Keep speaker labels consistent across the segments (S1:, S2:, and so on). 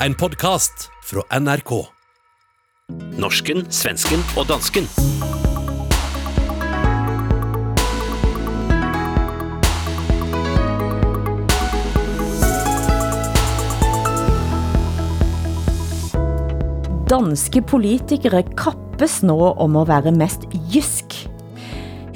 S1: En podkast fra NRK.
S2: Norsken, svensken og dansken.
S3: Danske politikere kappes nå om å være mest jysk.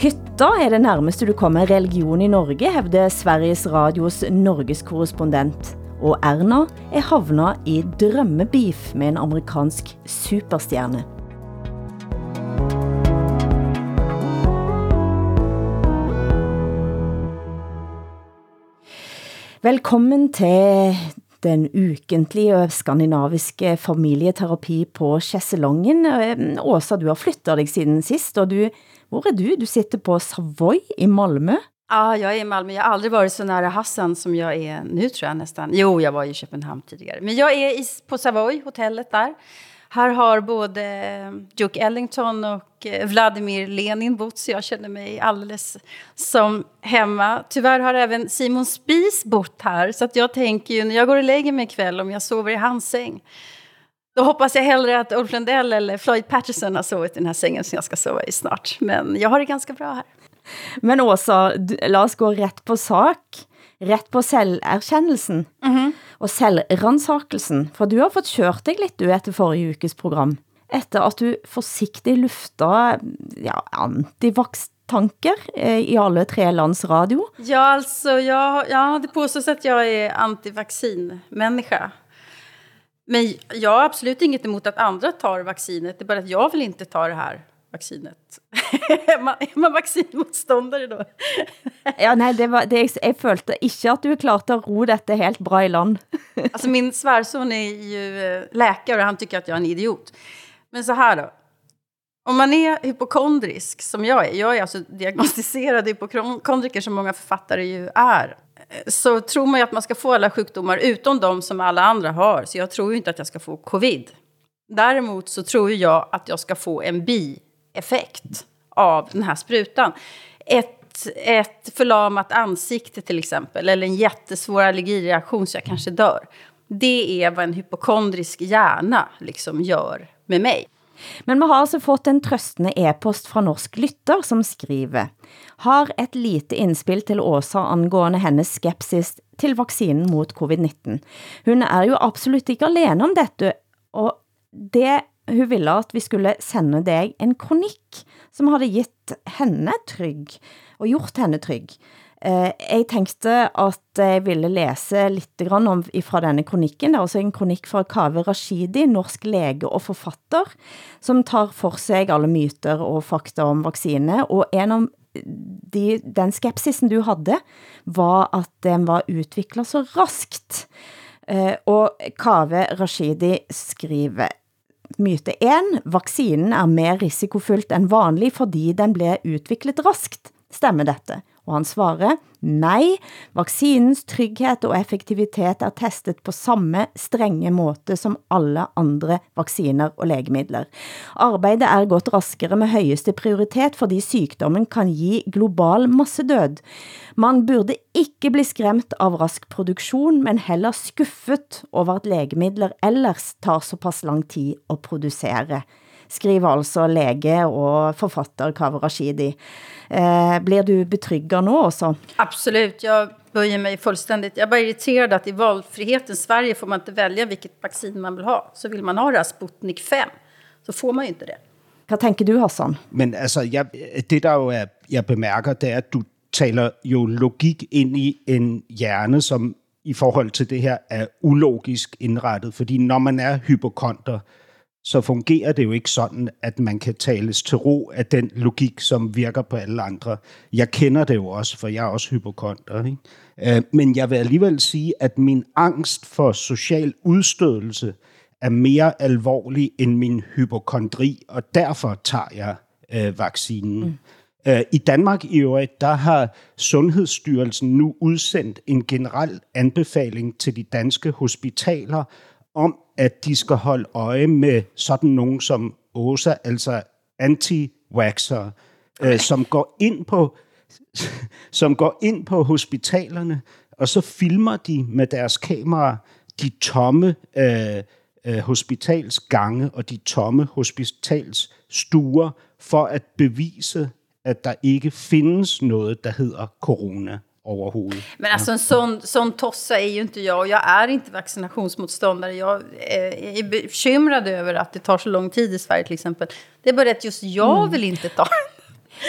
S3: Hytta er det nærmeste du kommer religion i Norge, hævder Sveriges Radios Norges korrespondent. Og Erna er havna i drømmebeef med en amerikansk superstjerne. Velkommen til den ukentlige skandinaviske familieterapi på Kjesselongen. Åsa, du har flyttet dig siden sist, og du, hvor er du? Du sitter på Savoy i Malmö.
S4: Ja, jag är i Malmö. Jag har aldrig varit så nära Hassan som jag är nu tror jag nästan. Jo, jag var i Köpenhamn tidigare. Men jag är i, på Savoy, hotellet där. Här har både eh, Duke Ellington och eh, Vladimir Lenin bott så jag känner mig alldeles som hemma. Tyvärr har även Simon Spies bott här så att jag tänker ju när jag går och lägger mig ikväll om jag sover i hans säng då hoppas jag hellre att Ulf Lundell eller Floyd Patterson har sovit i den här sängen som jag ska sova i snart. Men jag har det ganska bra här.
S3: Men Åsa, lad os gå ret på sak. Ret på selverkjennelsen og selvransakelsen. For du har fått kjørt deg litt du etter forrige ukes program. Etter at du forsiktig lufta ja, antivaks-tanker eh, i alle tre lands radio.
S4: Ja, alltså, jag, ja, det påstås att jag är antivaccinmänniska. Men jag har absolut inget emot att andra tar vaccinet. Det är bara att jag vill inte ta det här vaccinet. är, man, är man vaccinmotståndare då?
S3: Ja, nej, det var, det, jeg, jeg følte ikke at du klarte at ro dette helt bra i land.
S4: Alltså min svärson är ju läkare och han tycker att jag är en idiot. Men så här då. Om man är hypokondrisk, som jag är, jag är alltså diagnostiserad hypokondriker som många författare ju är, så tror man ju att man ska få alla sjukdomar utom de som alla andra har. Så jag tror ju inte att jag ska få covid. Däremot så tror jag att jag ska få en effekt av den här sprutan. Ett, ett förlamat ansikte till exempel, eller en jättesvår allergireaktion så jag kanske dör. Det är vad en hypokondrisk hjärna liksom gör med mig.
S3: Men man har altså fått en trøstende e-post fra Norsk Lytter, som skriver Har et lite indspil til Åsa angående hennes skepsis til vaccinen mot covid-19. Hun er jo absolut ikke alene om dette, og det hun ville at vi skulle sende dig en kronik, som havde givet henne trygg, og gjort henne trygg. Eh, jeg tænkte, at jeg ville læse lidt grann om fra denne kronikken. Det er også en kronik fra Kave Rashidi, norsk lege og forfatter, som tar for sig alle myter og fakta om vaccine. Og en av de, den skepsisen du havde, var at den var udviklet så raskt. Eh, og Kave Rashidi skriver, Myte 1. Vaccinen er mer risikofyldt end vanlig, fordi den blev udviklet raskt. Stemmer dette? Og han svarer, nej, vaccinens trygghet og effektivitet er testet på samme strenge måte som alle andre vacciner og lægemidler. Arbejdet er gått raskere med højeste prioritet, fordi sygdommen kan give global massedød. Man burde ikke bli skræmt av rask produktion, men heller skuffet over at lægemidler ellers tar såpass lang tid at producere skriver altså lege og forfatter Kaveh Rashidi. Eh, blir du betrygget nu også?
S4: Absolut, jag böjer mig fullständigt. Jag är bara irriterad att i valfrihetens Sverige får man inte välja vilket vaccin man vill ha. Så vill man ha det här Sputnik 5 så får man ju inte det.
S3: Hvad tænker du, Hassan?
S5: Men altså, jeg, det der jo er, jeg bemærker, det er, at du taler jo logik ind i en hjerne, som i forhold til det her er ulogisk indrettet. Fordi når man er hypokonter, så fungerer det jo ikke sådan, at man kan tales til ro af den logik, som virker på alle andre. Jeg kender det jo også, for jeg er også hypokonter. Ikke? Øh, Men jeg vil alligevel sige, at min angst for social udstødelse er mere alvorlig end min hypokondri, og derfor tager jeg øh, vaccinen. Mm. Øh, I Danmark i øvrigt, der har Sundhedsstyrelsen nu udsendt en generel anbefaling til de danske hospitaler om, at de skal holde øje med sådan nogen som OSA, altså anti-vaxxere, øh, som går ind på som går ind på hospitalerne, og så filmer de med deres kamera de tomme øh, øh, hospitalsgange og de tomme hospitalsstuer for at bevise, at der ikke findes noget, der hedder corona overhovedet.
S4: Men alltså en sån, sån tossa är ju inte jag. Jag är inte vaccinationsmotståndare. Jag eh, är bekymrad över att det tar så lång tid i Sverige till exempel. Det är bara att just jag vill inte ta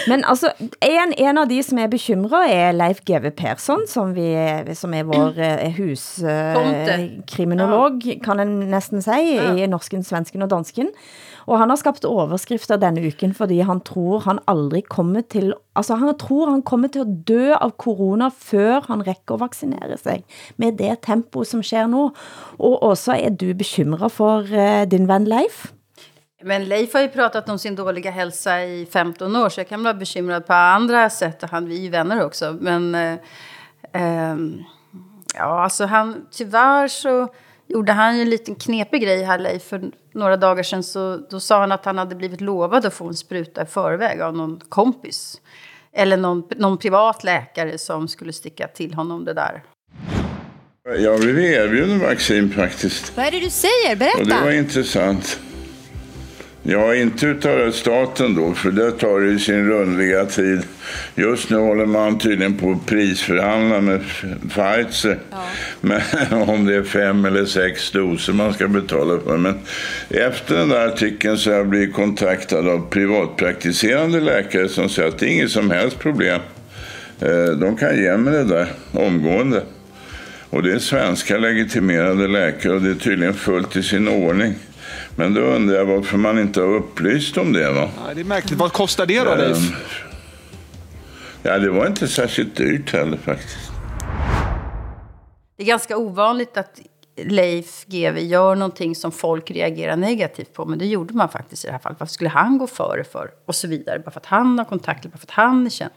S3: Men altså, en, en av de som er bekymret er Leif G.V. Persson, som, vi, som er vår eh,
S4: Tomte.
S3: huskriminolog, kan en næsten sige, i norsken, svensken og dansken. Og han har skabt overskrifter denne uken, fordi han tror han aldrig kommer til, altså han tror han kommer til at dø av corona, før han rækker at vaccinere sig, med det tempo som sker nu. Og også er du bekymret for uh, din ven Leif?
S4: Men Leif har ju pratat om sin dåliga hälsa i 15 år, så jag kan vara bekymrad på andra sätt. Han, vi är ju vänner också. Men eh, ehm, ja, alltså han, tyvärr så gjorde han ju en liten knepig grej här, Leif. För några dagar sedan så då sa han att han hade blivit lovad att få en spruta i förväg av någon kompis. Eller någon, någon privat läkare som skulle sticka till honom det där.
S6: Jag blev erbjuden vaccin faktiskt.
S7: Vad är det du säger?
S6: Och det
S7: Berätta.
S6: var intressant. Ja, inte utav staten då, för det tar ju sin rundliga tid. Just nu håller man tydligen på att prisförhandla med Pfizer. Men om det är fem eller sex doser man ska betala för. Men efter den där artikeln så har jag blivit kontaktad av privatpraktiserande läkare som säger att det är inget som helst problem. Eh, De kan ge mig det där omgående. Och det är svenska legitimerade läkare och det är tydligen fullt i sin ordning. Men då undrar jag varför man inte har upplyst om det va?
S8: Ja, det är märkligt. Vad kostar det då, Leif?
S6: Ehm, Ja, det var inte särskilt dyrt heller faktiskt.
S4: Det är ganska ovanligt att Leif GW gör någonting som folk reagerar negativt på. Men det gjorde man faktiskt i det här fallet. Varför skulle han gå före för? Och så vidare. Bara för att han har kontakter, bara för att han är känd.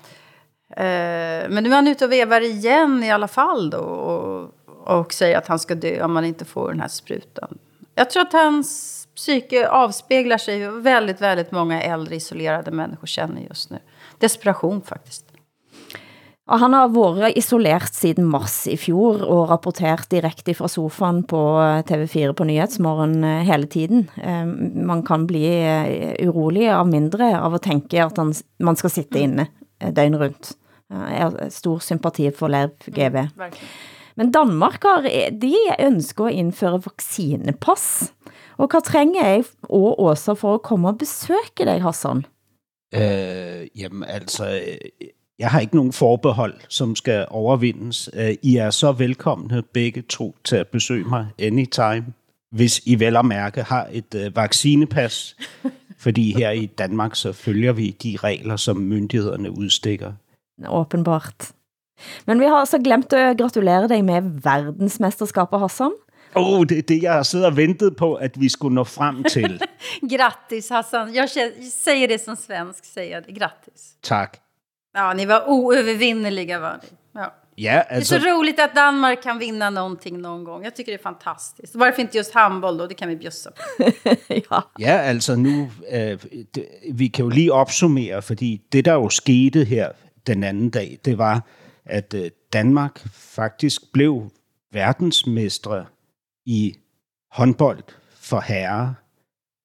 S4: Eh, men nu är han ute och vevar igen i alla fall då. Och, och säger att han ska dö om man inte får den här sprutan. Jag tror att hans psyke avspeglar sig väldigt, väldigt många äldre isolerade människor känner just nu. Desperation faktiskt.
S3: Og han har været isoleret siden mars i fjor og rapporteret direkte fra sofaen på eh, TV4 på Nyhetsmorgen eh, hele tiden. Eh, Man kan bli eh, urolig av mindre av at tænke at han, man skal sitte inne eh, døgn rundt. Jeg har stor sympati for Leif GV. Men Danmark har, de ønsker at indføre vaccinepass. Og hvad trænger jeg og Åsa for at komme og besøge dig, Hassan?
S5: Øh, jamen altså, øh, jeg har ikke nogen forbehold, som skal overvindes. Øh, I er så velkomne begge to til at besøge mig anytime, hvis I vel at mærke har et øh, vaccinepas. Fordi her i Danmark, så følger vi de regler, som myndighederne udstikker.
S3: Åbenbart. Men vi har altså glemt at gratulere dig med verdensmesterskabet, Hassan.
S5: Åh, oh, det er det, jeg har siddet og ventet på, at vi skulle nå frem til.
S4: Grattis Hassan! Jag säger det som svensk, säger det. Grattis!
S5: tak.
S4: Ja, ni var oövervinneliga var ni. Ja.
S5: Ja,
S4: Det är så roligt att Danmark kan vinna någonting någon gång. Jag tycker det är fantastiskt. Varför inte just handboll då? Det kan vi bjussa på.
S3: ja.
S5: ja, altså nu, øh, det, vi kan jo lige opsummere, fordi det, der jo skete her den anden dag, det var, at øh, Danmark faktisk blev verdensmestre i håndbold for herrer,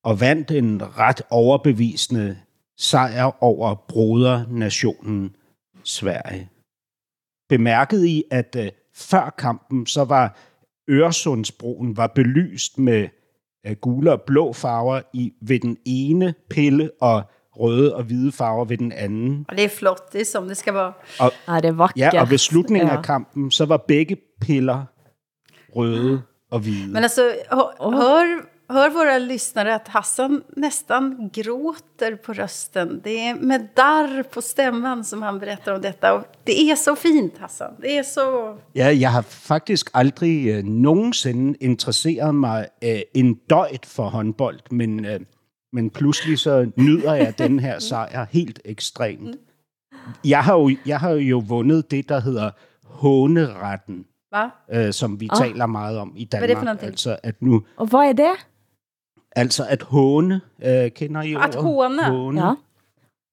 S5: og vandt en ret overbevisende sejr over brodernationen Sverige. Bemærkede I, at øh, før kampen, så var Øresundsbroen var belyst med øh, gule og blå farver i, ved den ene pille, og røde og hvide farver ved den anden.
S4: Ja, det är flott, det är som det ska vara.
S3: Ja, det er vakkert.
S5: Ja, og ved slutningen
S3: ja.
S5: af kampen, så var begge piller røde og hvide.
S4: Men alltså, hör, hör, våra lyssnare att Hassan nästan gråter på rösten. Det är med darr på stämman som han berättar om detta. Och det är så fint, Hassan. Det är så...
S5: Ja, jeg har faktisk aldrig øh, nogensinde interesseret mig øh, en døjt for håndbold, men, øh, men pludselig så nyder jeg den her sejr helt ekstremt. Jeg har jo, jeg har jo vundet det, der hedder håneretten,
S4: Va?
S5: øh, som vi
S3: Ah.
S5: taler meget om i
S4: er det for
S5: Danmark.
S4: noget?
S5: Altså at nu,
S3: Og hvad er det?
S5: altså at håne, øh, kender I
S4: At
S5: ordet?
S4: håne?
S5: håne.
S3: Ja.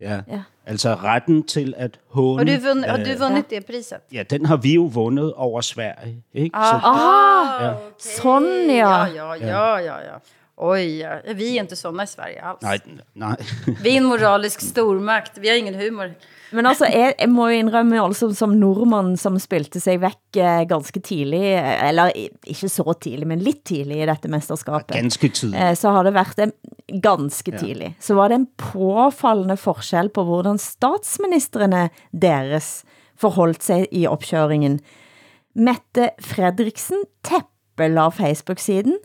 S5: Ja.
S3: Ja.
S5: Altså retten til at håne.
S4: Har du, har
S5: øh,
S4: du vunnit det priset?
S5: Ja, den har vi jo vundet over Sverige. Ikke? Så,
S3: Ah,
S5: Ja.
S3: sån ja.
S4: Ja, ja, ja, ja, ja. Oj, ja. vi är inte såna i Sverige alls.
S5: nej, nej.
S4: Vi är en moralisk stormakt, vi har ingen humor.
S3: Men altså, jeg, jeg må jo indrømme, altså, som nordmann som spilte sig væk eh, ganske tidlig, eh, eller ikke så tidlig, men lidt tidlig i dette mesterskabet,
S5: Ganske tidligt.
S3: eh, så har det været en, ganske tidlig. Så var det en påfallende forskel på hvordan statsministerne deres forholdt sig i opkøringen. Mette Fredriksen tæppela Facebook-siden,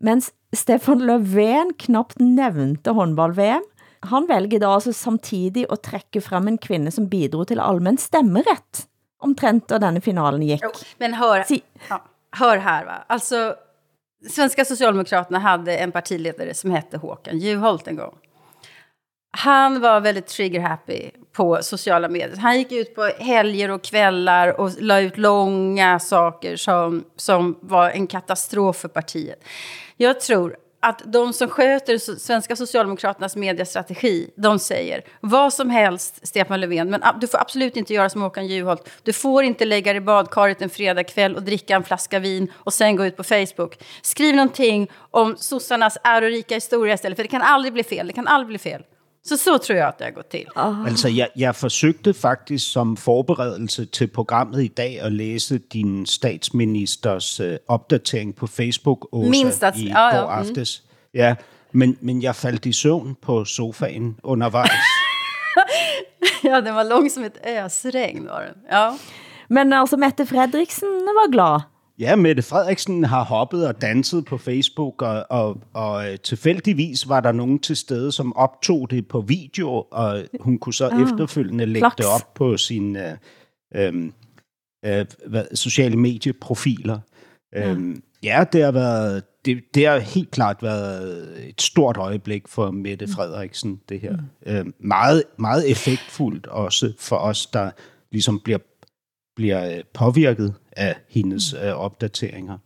S3: mens Stefan Löfven knapt nævnte håndball-VM. Han vælger da altså samtidig at trække frem en kvinde, som bidrog til allmän stemmeret, omtrent da denne finalen gik.
S4: Jo, men hör,
S3: Si-
S4: ja, hör här va. Alltså, svenska Socialdemokraterna hade en partiledare som hette Håkan Juholt en gång. Han var väldigt trigger-happy på sociala medier. Han gick ut på helger och kvällar och la ut långa saker som, som var en katastrof för partiet. Jag tror att de som sköter svenska Socialdemokraternas mediestrategi, de säger vad som helst, Stefan Löfven, men du får absolut inte göra som Håkan Juholt. Du får inte lägga dig i badkaret en fredagkväll och dricka en flaska vin och sen gå ut på Facebook. Skriv någonting om sossarnas ärorika historia istället, för det kan aldrig bli fel. Det kan aldrig bli fel. Så så tror jag att det har gått till.
S5: Altså, jeg, jeg forsøgte faktisk som forberedelse til programmet i dag at læse din statsministers øh, opdatering på Facebook, Åsa,
S4: Min stats-
S5: i
S4: ja, ja,
S5: går
S4: mm.
S5: aftes. Ja, men, men jeg faldt i søvn på sofaen undervejs.
S4: Ja, den var lång som ett ösregn var den. Ja.
S3: Men altså, Mette Fredriksen var glad.
S5: Ja, Mette Frederiksen har hoppet og danset på Facebook, og, og, og øh, tilfældigvis var der nogen til stede, som optog det på video, og hun kunne så ah, efterfølgende lægge
S3: flaks.
S5: det op på sine øh, øh, øh, hvad, sociale medieprofiler. Øhm, ja, det har, været, det, det har helt klart været et stort øjeblik for Mette Frederiksen, det her. Øh, meget, meget effektfuldt også for os, der ligesom bliver, bliver øh, påvirket af hendes øh, opdateringer.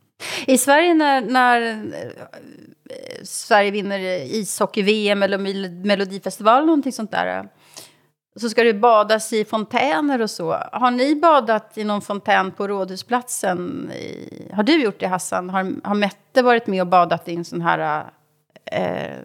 S4: I Sverige när, när eh, Sverige vinner ishockey-VM eller Mel- Melodifestival någonting sånt där. Så ska det badas i fontäner och så. Har ni badat i någon fontän på Rådhusplatsen? Har du gjort det Hassan? Har, har Mette varit med och badat i en sån här eh,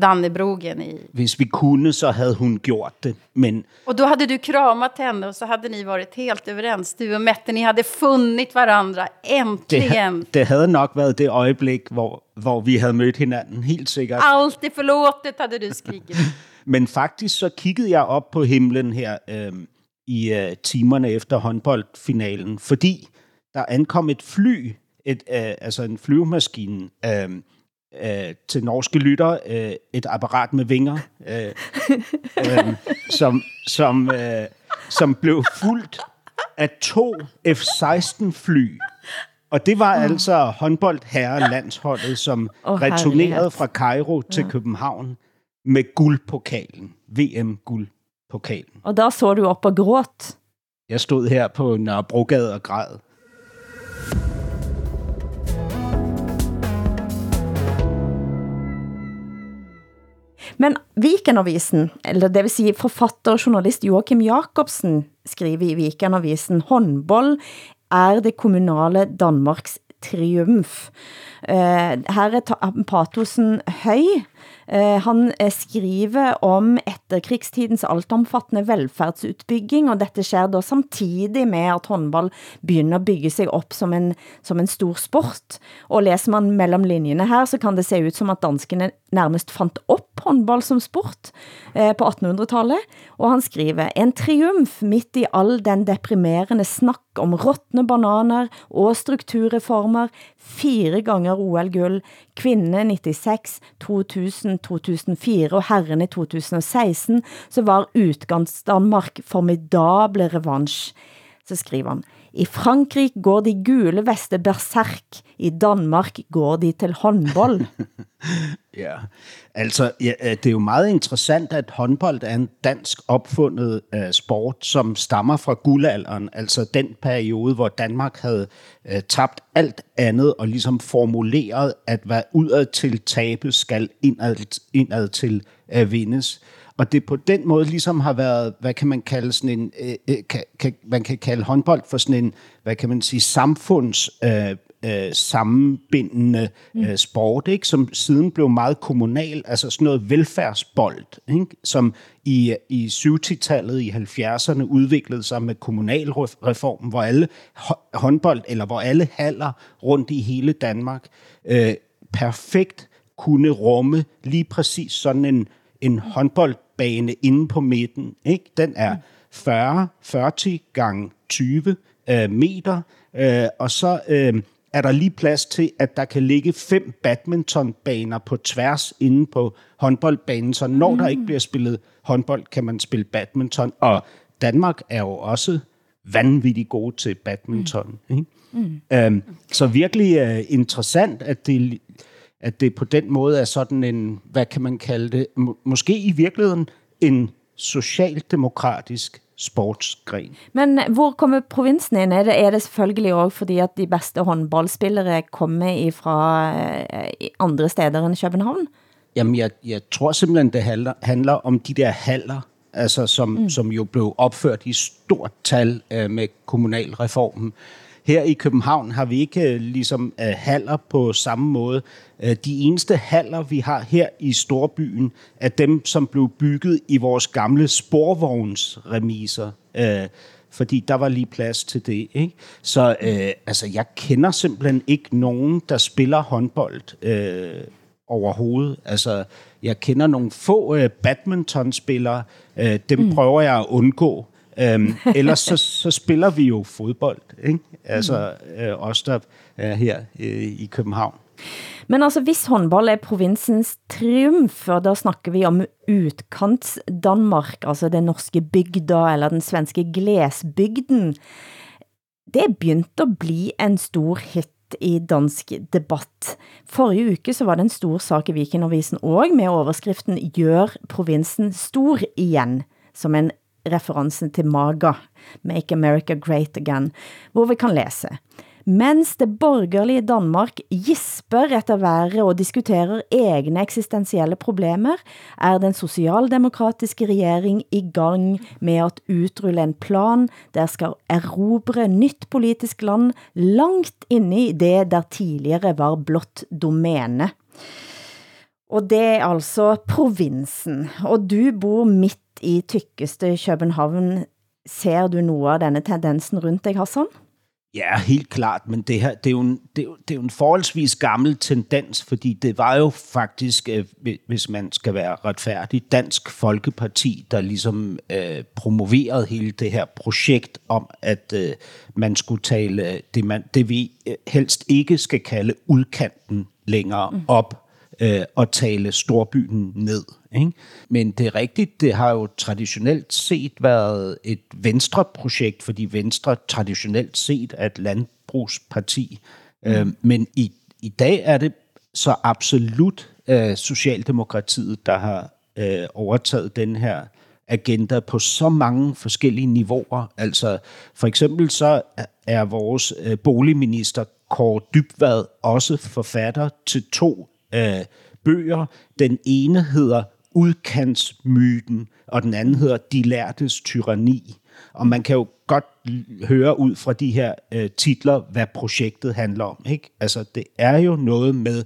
S4: Dannebrogen i...
S5: Hvis vi kunne, så havde hun gjort det, men
S4: Och då hade du kramat henne och så hade ni varit helt överens. Du och Mette, ni hade funnit varandra.
S5: det,
S4: Äntligen!
S5: det havde nok været det øjeblik, hvor, hvor vi havde mødt hinanden, helt sikkert.
S4: Allt är förlåtet, hade du skrikit.
S5: Men faktisk så kiggede jeg op på himlen her øh, i øh, timerne efter håndboldfinalen, fordi der ankom et fly, et, øh, altså en flyvemaskine, øh, øh, til norske lytter, øh, et apparat med vinger, øh, øh, som, som, øh, som blev fuldt af to F-16-fly. Og det var oh. altså håndboldherrelandsholdet, som oh, returnerede fra Cairo til København med guldpokalen. VM-guldpokalen.
S3: Og der så du op og gråt.
S5: Jeg stod her på Nørrebrogade og græd.
S3: Men Vikenavisen, eller det vil sige forfatter og journalist Joachim Jakobsen, skriver i Vikenavisen, håndbold er det kommunale Danmarks triumf. Uh, her er patosen høj. Eh, han eh, skriver om etterkrigstidens altomfattende velfærdsutbygging, og dette sker da samtidig med at håndball begynder at bygge sig op som en, som en stor sport. Og læser man mellem linjerne her, så kan det se ut som at danskene nærmest fandt op håndball som sport eh, på 1800-tallet. Og han skriver, en triumf midt i all den deprimerende snak om råtne bananer og strukturreformer, fire ganger OL-guld, kvinde 96, 2000, 2004 og herrene 2016, så var udgangsdanmark formidable revanche. Så skriver han, i Frankrike går de gule veste berserk, i Danmark går de til håndbold.
S5: Ja, altså ja, øh, det er jo meget interessant, at håndbold er en dansk opfundet uh, sport, som stammer fra guldalderen, altså den periode, hvor Danmark havde uh, tabt alt andet og ligesom formuleret, at hvad udad til tabe skal indad, indad til uh, vindes. Uh, og det på den måde ligesom har været, hvad kan man kalde sådan en, øh, øh, kan, kan, man kan kalde håndbold for sådan en, hvad kan man sige, samfunds øh, øh, sammenbindende øh, sport, ikke? som siden blev meget kommunal, altså sådan noget velfærdsbold, ikke? som i, i 70-tallet, i 70'erne udviklede sig med kommunalreformen, hvor alle håndbold, eller hvor alle haller rundt i hele Danmark øh, perfekt kunne rumme lige præcis sådan en, en håndboldbane inde på midten. Ikke? Den er 40, 40 gange 20 øh, meter, øh, og så øh, er der lige plads til, at der kan ligge fem badmintonbaner på tværs inde på håndboldbanen, så når mm. der ikke bliver spillet håndbold, kan man spille badminton. Og Danmark er jo også vanvittigt gode til badminton. Mm. Ikke? Mm. Øhm, så virkelig uh, interessant, at det, at det på den måde er sådan en, hvad kan man kalde det, må, måske i virkeligheden en socialdemokratisk sportsgren.
S3: Men hvor kommer provinsen ind? Er det, er det selvfølgelig også fordi, at de bedste håndboldspillere kommer fra eh, andre steder end København?
S5: Jamen, jeg, jeg tror simpelthen, det handler, handler om de der haller, altså som, mm. som jo blev opført i stort tal uh, med kommunalreformen. Her i København har vi ikke uh, ligesom uh, haller på samme måde. Uh, de eneste haller, vi har her i Storbyen, er dem, som blev bygget i vores gamle sporvognsremiser. Fordi der var lige plads til det. Ikke? Så uh, altså, jeg kender simpelthen ikke nogen, der spiller håndbold uh, overhovedet. Altså, jeg kender nogle få uh, badmintonspillere. Uh, dem mm. prøver jeg at undgå. Um, ellers så, så spiller vi jo fodbold. Ikke? Altså, uh, os der er her uh, i København.
S3: Men altså, hvis håndbold er provinsens triumf, og da snakker vi om utkants Danmark, altså den norske bygda, eller den svenske glesbygden, det er begyndt at bli en stor hit i dansk debatt. Forrige uke så var det en stor sak i Vikenavisen og med overskriften Gjør provinsen stor igen, som en referensen til MAGA, Make America Great Again, hvor vi kan læse. Mens det borgerlige Danmark gisper efter været og diskuterer egne eksistentielle problemer, er den socialdemokratiske regering i gang med at utrulle en plan, der skal erobre nyt politisk land langt inde i det, der tidligere var blot domæne. Og det er altså provinsen, og du bor midt i tykkeste København. Ser du noget af denne tendensen rundt dig, Hassan?
S5: Ja, helt klart, men det her det er, jo en, det, er jo, det er jo en forholdsvis gammel tendens, fordi det var jo faktisk, øh, hvis man skal være retfærdig, Dansk Folkeparti, der ligesom øh, promoverede hele det her projekt om, at øh, man skulle tale det, man, det vi øh, helst ikke skal kalde udkanten længere mm. op øh, og tale storbyen ned. Ikke? Men det er rigtigt, det har jo traditionelt set været et Venstre-projekt, fordi Venstre traditionelt set er et landbrugsparti. Mm. Øh, men i, i dag er det så absolut øh, Socialdemokratiet, der har øh, overtaget den her agenda på så mange forskellige niveauer. Altså for eksempel så er vores øh, boligminister Kåre Dybvad også forfatter til to øh, bøger. Den ene hedder Udkantsmyten, og den anden hedder De lærtes tyranni. Og man kan jo godt høre ud fra de her øh, titler, hvad projektet handler om. Ikke? Altså, det er jo noget med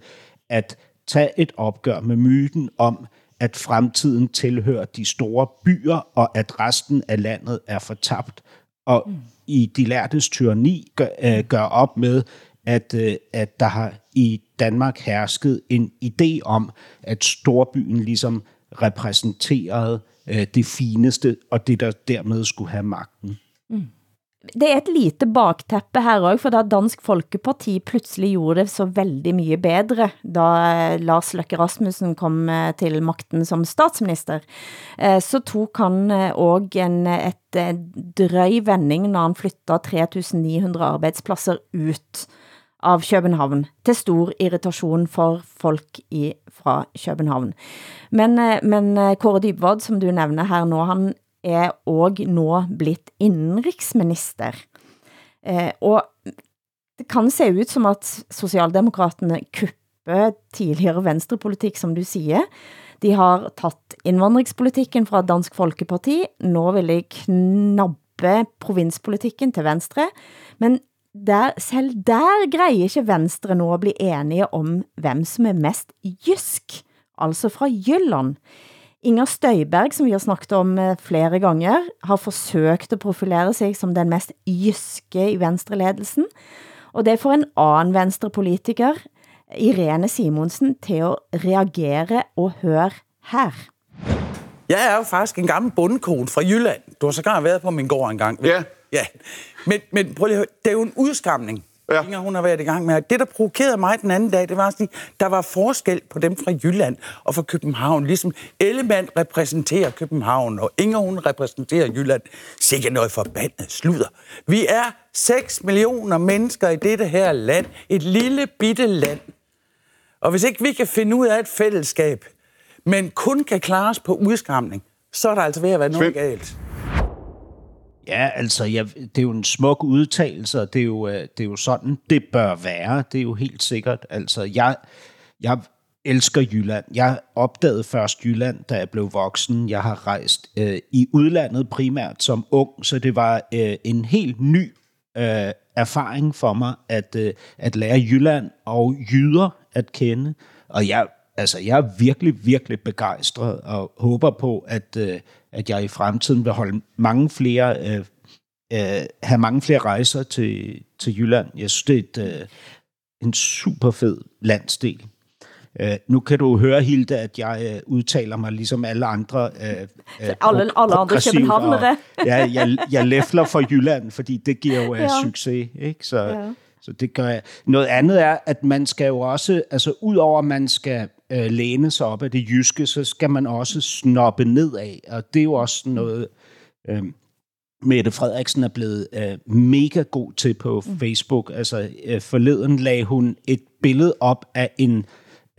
S5: at tage et opgør med myten om, at fremtiden tilhører de store byer, og at resten af landet er fortabt. Og mm. i De lærtes tyranni gør, øh, gør op med, at, øh, at der har i Danmark hersket en idé om, at storbyen ligesom repræsenterede øh, det fineste, og det der dermed skulle have magten. Mm.
S3: Det er et lite bakteppe her også, for da Dansk Folkeparti pludselig gjorde det så veldig mye bedre, da eh, Lars Løkke Rasmussen kom eh, til magten som statsminister, eh, så tog han også en, et drøj vending, når han flyttede 3900 arbejdspladser ut av København, til stor irritation for folk i, fra København. Men, eh, men eh, Kåre Dybvad, som du nævner her nå, han er og nå blitt indenriksminister. Eh, og det kan se ut som at Socialdemokraterne kupper tidligere venstrepolitik, som du siger. De har taget indvandringspolitikken fra Dansk Folkeparti, nå vil de knabbe provinspolitikken til Venstre, men der, selv der greier ikke Venstre nå at blive enige om, hvem som er mest jysk, altså fra Jylland. Inger Støjberg, som vi har snakket om eh, flere gange, har forsøgt at profilere sig som den mest jyske i venstreledelsen, og det får en anden venstrepolitiker, Irene Simonsen, til at reagere og høre her.
S7: Jeg er jo faktisk en gammel bundekone fra Jylland. Du har sågar været på min gård engang.
S8: Ja.
S7: Ja. Men, men prøv lige at høre, det er jo en udskamning. Ja. Inger, hun har været i gang med. Det, der provokerede mig den anden dag, det var at sige, der var forskel på dem fra Jylland og fra København. Ligesom Ellemann repræsenterer København, og Inger, hun repræsenterer Jylland. Sikkert noget forbandet sludder. Vi er 6 millioner mennesker i dette her land. Et lille bitte land. Og hvis ikke vi kan finde ud af et fællesskab, men kun kan klare os på udskamning, så er der altså ved at være noget galt.
S5: Ja, altså, ja, det er jo en smuk udtalelse, og det er, jo, øh, det er jo sådan, det bør være. Det er jo helt sikkert. Altså, jeg, jeg elsker Jylland. Jeg opdagede først Jylland, da jeg blev voksen. Jeg har rejst øh, i udlandet primært som ung, så det var øh, en helt ny øh, erfaring for mig at, øh, at lære Jylland og jyder at kende. Og jeg, altså, jeg er virkelig, virkelig begejstret og håber på, at, øh, at jeg i fremtiden vil holde mange flere, øh, øh, have mange flere rejser til, til Jylland. Jeg synes, det er et, øh, en super fed landsdel. Uh, nu kan du høre, Hilde, at jeg uh, udtaler mig ligesom alle andre uh, uh,
S3: alle, alle andre københavnere.
S5: ja, jeg, jeg læfler for Jylland, fordi det giver jo uh, ja. succes. Ikke? Så, ja. Så det gør jeg. Noget andet er, at man skal jo også, altså udover at man skal uh, læne sig op af det jyske, så skal man også snoppe nedad, og det er jo også noget... Uh, Mette Frederiksen er blevet uh, mega god til på mm. Facebook. Altså uh, forleden lagde hun et billede op af en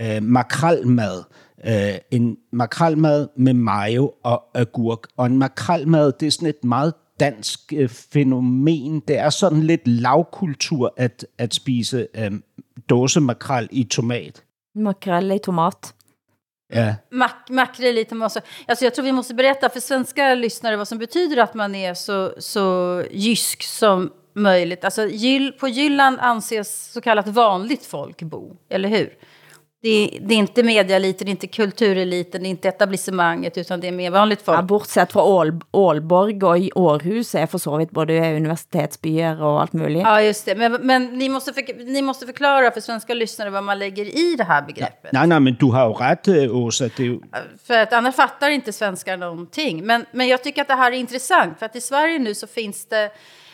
S5: øh, makralmad. Øh, en makralmad med mayo og agurk. Og en makralmad, det er sådan et meget dansk øh, fænomen. Det er sådan lidt lavkultur at, at spise øh, dåse makrel i tomat.
S3: Makrel i tomat.
S5: Ja.
S4: Mak makrill i tomat. Alltså jag tror vi måste berätta för svenska lyssnare vad som betyder att man är så, så jysk som möjligt. Alltså, på Jylland anses så kallat vanligt folk bo, eller hur? Det är, det är inte medialiten, det är inte kultureliten, det är inte etablissemanget, utan det är mer vanligt folk.
S3: Ja, bortsett fra Ål, Ålborg og i Århus er for så vidt både universitetsbyer og alt muligt.
S4: Ja, just det. Men, men ni, måste för, ni måste förklara för svenska lyssnare vad man lägger i det här begreppet.
S5: Nej, nej, men du har ju rätt, øh, Åsa. Det är ju...
S4: För att annars fattar inte svenskar någonting. Men, men jag tycker att det här är intressant, för att i Sverige nu så finns det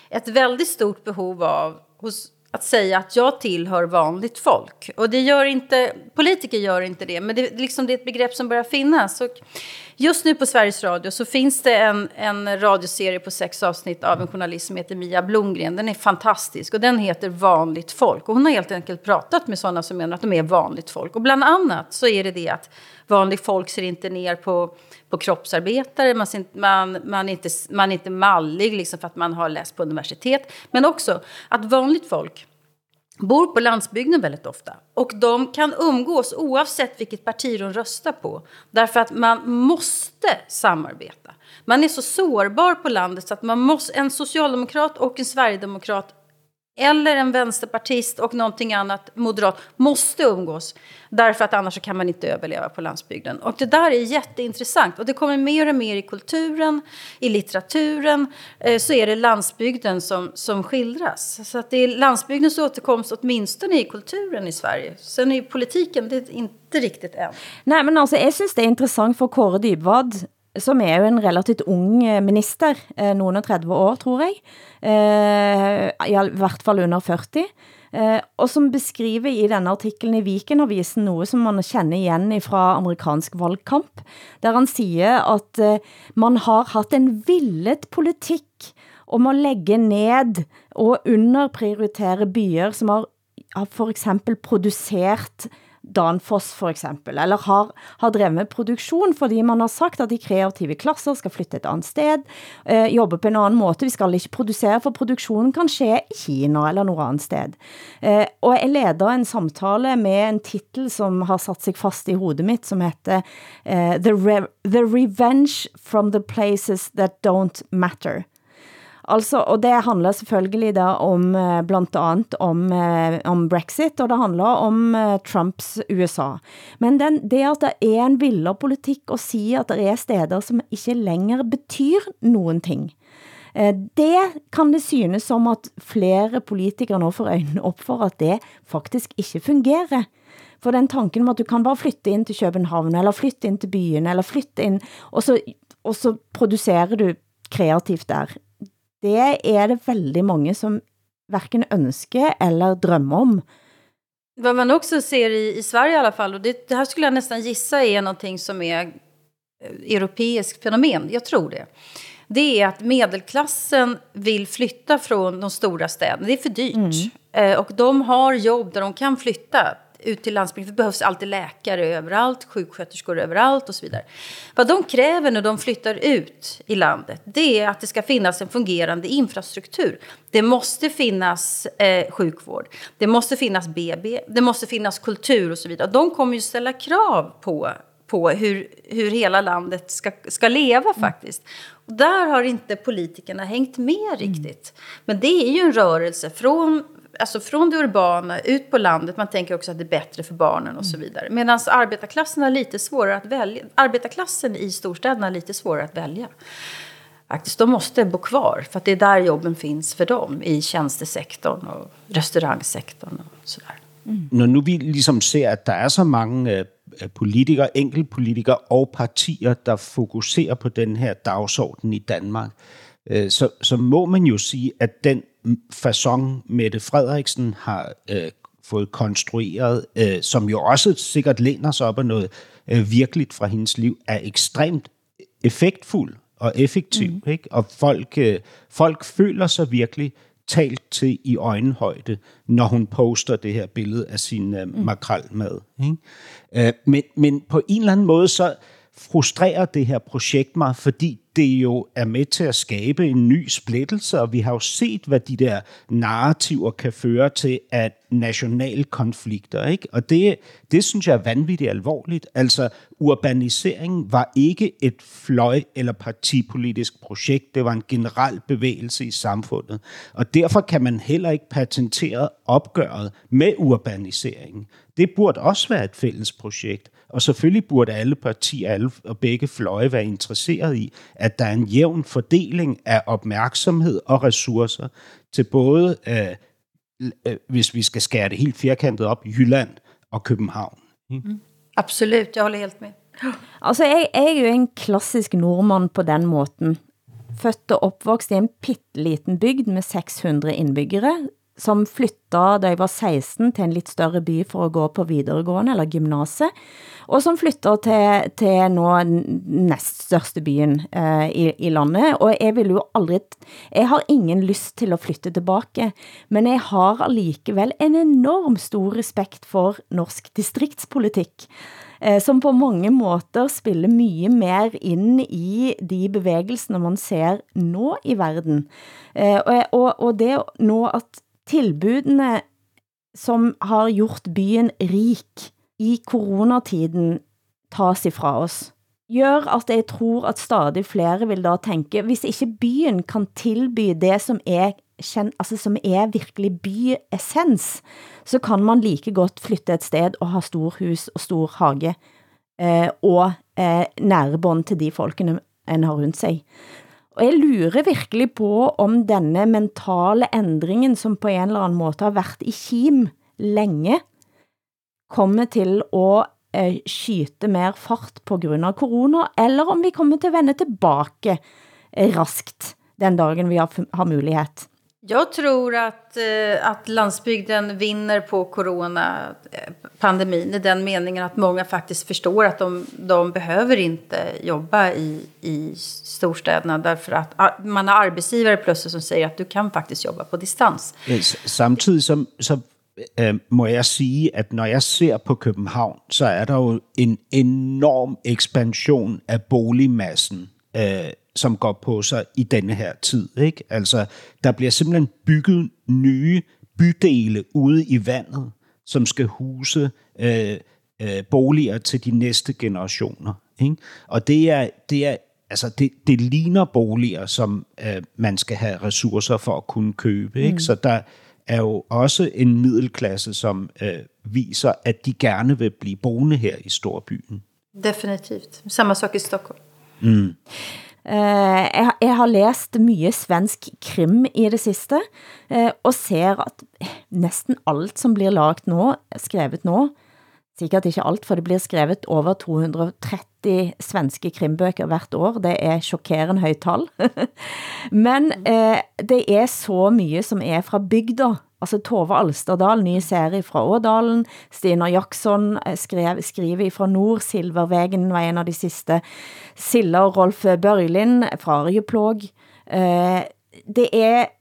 S4: ett väldigt stort behov av hos att säga att jag tillhör vanligt folk. Och det gör inte, politiker gör inte det, men det, liksom det är ett begrepp som börjar finnas. Och just nu på Sveriges Radio så finns det en, en radioserie på sex avsnitt av en journalist som heter Mia Blomgren. Den är fantastisk och den heter Vanligt folk. Och hon har helt enkelt pratat med sådana som menar att de är vanligt folk. Och bland annat så är det det att vanligt folk ser inte ner på, på kroppsarbetare, man, ser, man, man, är inte, man är inte mallig liksom för att man har läst på universitet. Men också att vanligt folk bor på landsbygden väldigt ofta. Och de kan umgås oavsett vilket parti de röstar på. Därför att man måste samarbeta. Man är så sårbar på landet så att man måste, en socialdemokrat och en sverigedemokrat eller en vänsterpartist och någonting annat moderat måste umgås. Därför att annars kan man inte överleva på landsbygden. Och det där är jätteintressant. Och det kommer mer och mer i kulturen, i litteraturen. Eh, så är det landsbygden som, som skildras. Så att det är landsbygdens återkomst åtminstone i kulturen i Sverige. Sen är politiken det är inte riktigt än.
S3: Nej, men alltså jag synes det är intressant för Kåre Dybvad som er jo en relativt ung eh, minister, eh, noen og 30 år, tror jeg, eh, i hvert fall under 40, eh, og som beskriver i denne artiklen i Vikenavisen noe som man kender igen fra amerikansk valgkamp, der han siger at eh, man har haft en villet politik om at lægge ned og underprioritere byer, som har har for eksempel produceret Danfoss for eksempel, eller har, har drevet med produktion, fordi man har sagt, at de kreative klasser skal flytte et andet sted, øh, jobbe på en anden måte, vi skal ikke producere, for produktionen kan ske i Kina eller noget andet sted. Øh, og jeg leder en samtale med en titel, som har sat sig fast i hovedet mitt, som heter øh, The, Re The Revenge from the Places That Don't Matter. Altså, og det handler selvfølgelig da om eh, blandt andet om, eh, om Brexit, og det handler om eh, Trumps USA. Men den, det at det er en vildere politik at sige, at det er steder, som ikke længere betyder nogen ting. Det kan det synes som at flere politikere nå får øjnene op for, at det faktisk ikke fungerer. For den tanken om at du kan bare flytte ind til København, eller flytte ind til byen, eller flytte ind, og så, og så producerer du kreativt der det er det väldigt många som varken önskar eller drömmer om.
S4: Vad man också ser i, i Sverige i alla fall, och det, det här skulle jag nästan gissa är någonting som är eh, europeiskt fenomen, jag tror det. Det är att medelklassen vill flytta från de stora städerna, det är för dyrt. Mm. Eh, och de har jobb där de kan flytta ut till landsbygden. Det behövs alltid läkare överallt, sjuksköterskor överallt och så vidare. Vad de kräver när de flyttar ut i landet, det är att det ska finnas en fungerande infrastruktur. Det måste finnas eh, sjukvård, det måste finnas BB, det måste finnas kultur och så vidare. De kommer ju ställa krav på på hur, hur hela landet ska, ska leva mm. faktiskt. Och där har inte politikerna hängt med riktigt. Mm. Men det är ju en rörelse från alltså från det urbana ut på landet. Man tänker också att det är bättre för barnen och så mm. vidare. Medan arbetarklassen har lite svårare att välja. Arbetarklassen i storstäderna har lite svårare att välja. Faktiskt, de måste bo kvar för att det är där jobben finns för dem i tjänstesektorn och restaurangsektorn och sådär.
S5: Mm. Når nu vi ligesom ser, at der er så mange øh, politikere, enkeltpolitikere og partier, der fokuserer på den her dagsorden i Danmark, øh, så, så må man jo sige, at den façon Mette Frederiksen har øh, fået konstrueret, øh, som jo også sikkert læner sig op af noget øh, virkeligt fra hendes liv, er ekstremt effektfuld og effektiv. Mm. Ikke? Og folk, øh, folk føler sig virkelig talt til i øjenhøjde, når hun poster det her billede af sin øh, mm. makrelmad. Ikke? Øh, men, men på en eller anden måde, så frustrerer det her projekt mig, fordi det jo er med til at skabe en ny splittelse, og vi har jo set, hvad de der narrativer kan føre til af nationale konflikter. Ikke? Og det, det synes jeg er vanvittigt alvorligt. Altså, urbaniseringen var ikke et fløj- eller partipolitisk projekt. Det var en generel bevægelse i samfundet. Og derfor kan man heller ikke patentere opgøret med urbaniseringen. Det burde også være et fælles projekt. Og selvfølgelig burde alle partier alle, og begge fløje være interesseret i, at der er en jævn fordeling af opmærksomhed og ressourcer til både, øh, øh, hvis vi skal skære det helt firkantet op, Jylland og København.
S4: Mm. Absolut, jeg holder helt med.
S3: Altså, jeg, jeg er jo en klassisk nordmand på den måten. Født og opvokset i en pitteliten bygd med 600 indbyggere, som flyttede, da jeg var 16, til en lidt større by for at gå på videregående, eller gymnasiet, og som flytter til, til nå næst største byen eh, i, i landet, og jeg vil jo aldrig, jeg har ingen lyst til at flytte tilbage, men jeg har alligevel en enorm stor respekt for norsk distriktspolitik, eh, som på mange måter spiller mye mer ind i de bevægelser, man ser nå i verden. Eh, og, og, og det nå at tilbudene, som har gjort byen rik i coronatiden, tas ifra oss, gør at jeg tror, at stadig flere vil da tænke, hvis ikke byen kan tilby det, som er, altså som er virkelig byessens, så kan man like godt flytte et sted og ha stor hus og stor hage, eh, og eh, nære bånd til de folkene en har rundt sig. Og jeg lurer virkelig på om denne mentale ændringen, som på en eller anden måde har været i kim længe, kommer til at eh, skyte mer fart på grund av corona, eller om vi kommer til at vende tilbage øh, raskt den dagen vi har, har mulighed.
S4: Jag tror att, eh, att landsbygden vinner på coronapandemin eh, i den meningen att många faktiskt förstår att de, de behöver inte jobba i, i storstäderna därför att ah, man har arbetsgivare plötsligt som säger att du kan faktiskt jobba på distans.
S5: Samtidigt som, så øh, må jeg sige, at når jeg ser på København, så er der jo en enorm ekspansion af boligmassen, øh, som går på sig i denne her tid. Ikke? Altså, der bliver simpelthen bygget nye bydele ude i vandet, som skal huse øh, øh, boliger til de næste generationer. Ikke? Og det er, det er altså det, det ligner boliger, som øh, man skal have ressourcer for at kunne købe. Ikke? Mm. Så der er jo også en middelklasse, som øh, viser, at de gerne vil blive boende her i storbyen.
S4: Definitivt. Samma sak i Stockholm.
S3: Mm. Uh, jeg, jeg har læst mye svensk krim i det sidste, uh, og ser at næsten alt som blir lagt nå, skrevet nå, sikkert ikke alt, for det blir skrevet over 230 svenske krimbøker hvert år. Det er chockerende højt tal. Men uh, det er så mye som er fra bygda, Altså Tove Alsterdal, ny serie fra Ådalen. Stina Jackson eh, skrev, skriver fra Nord. Silvervegen var en av de sidste. Silla og Rolf Børlin fra Arjeplog. Eh, det er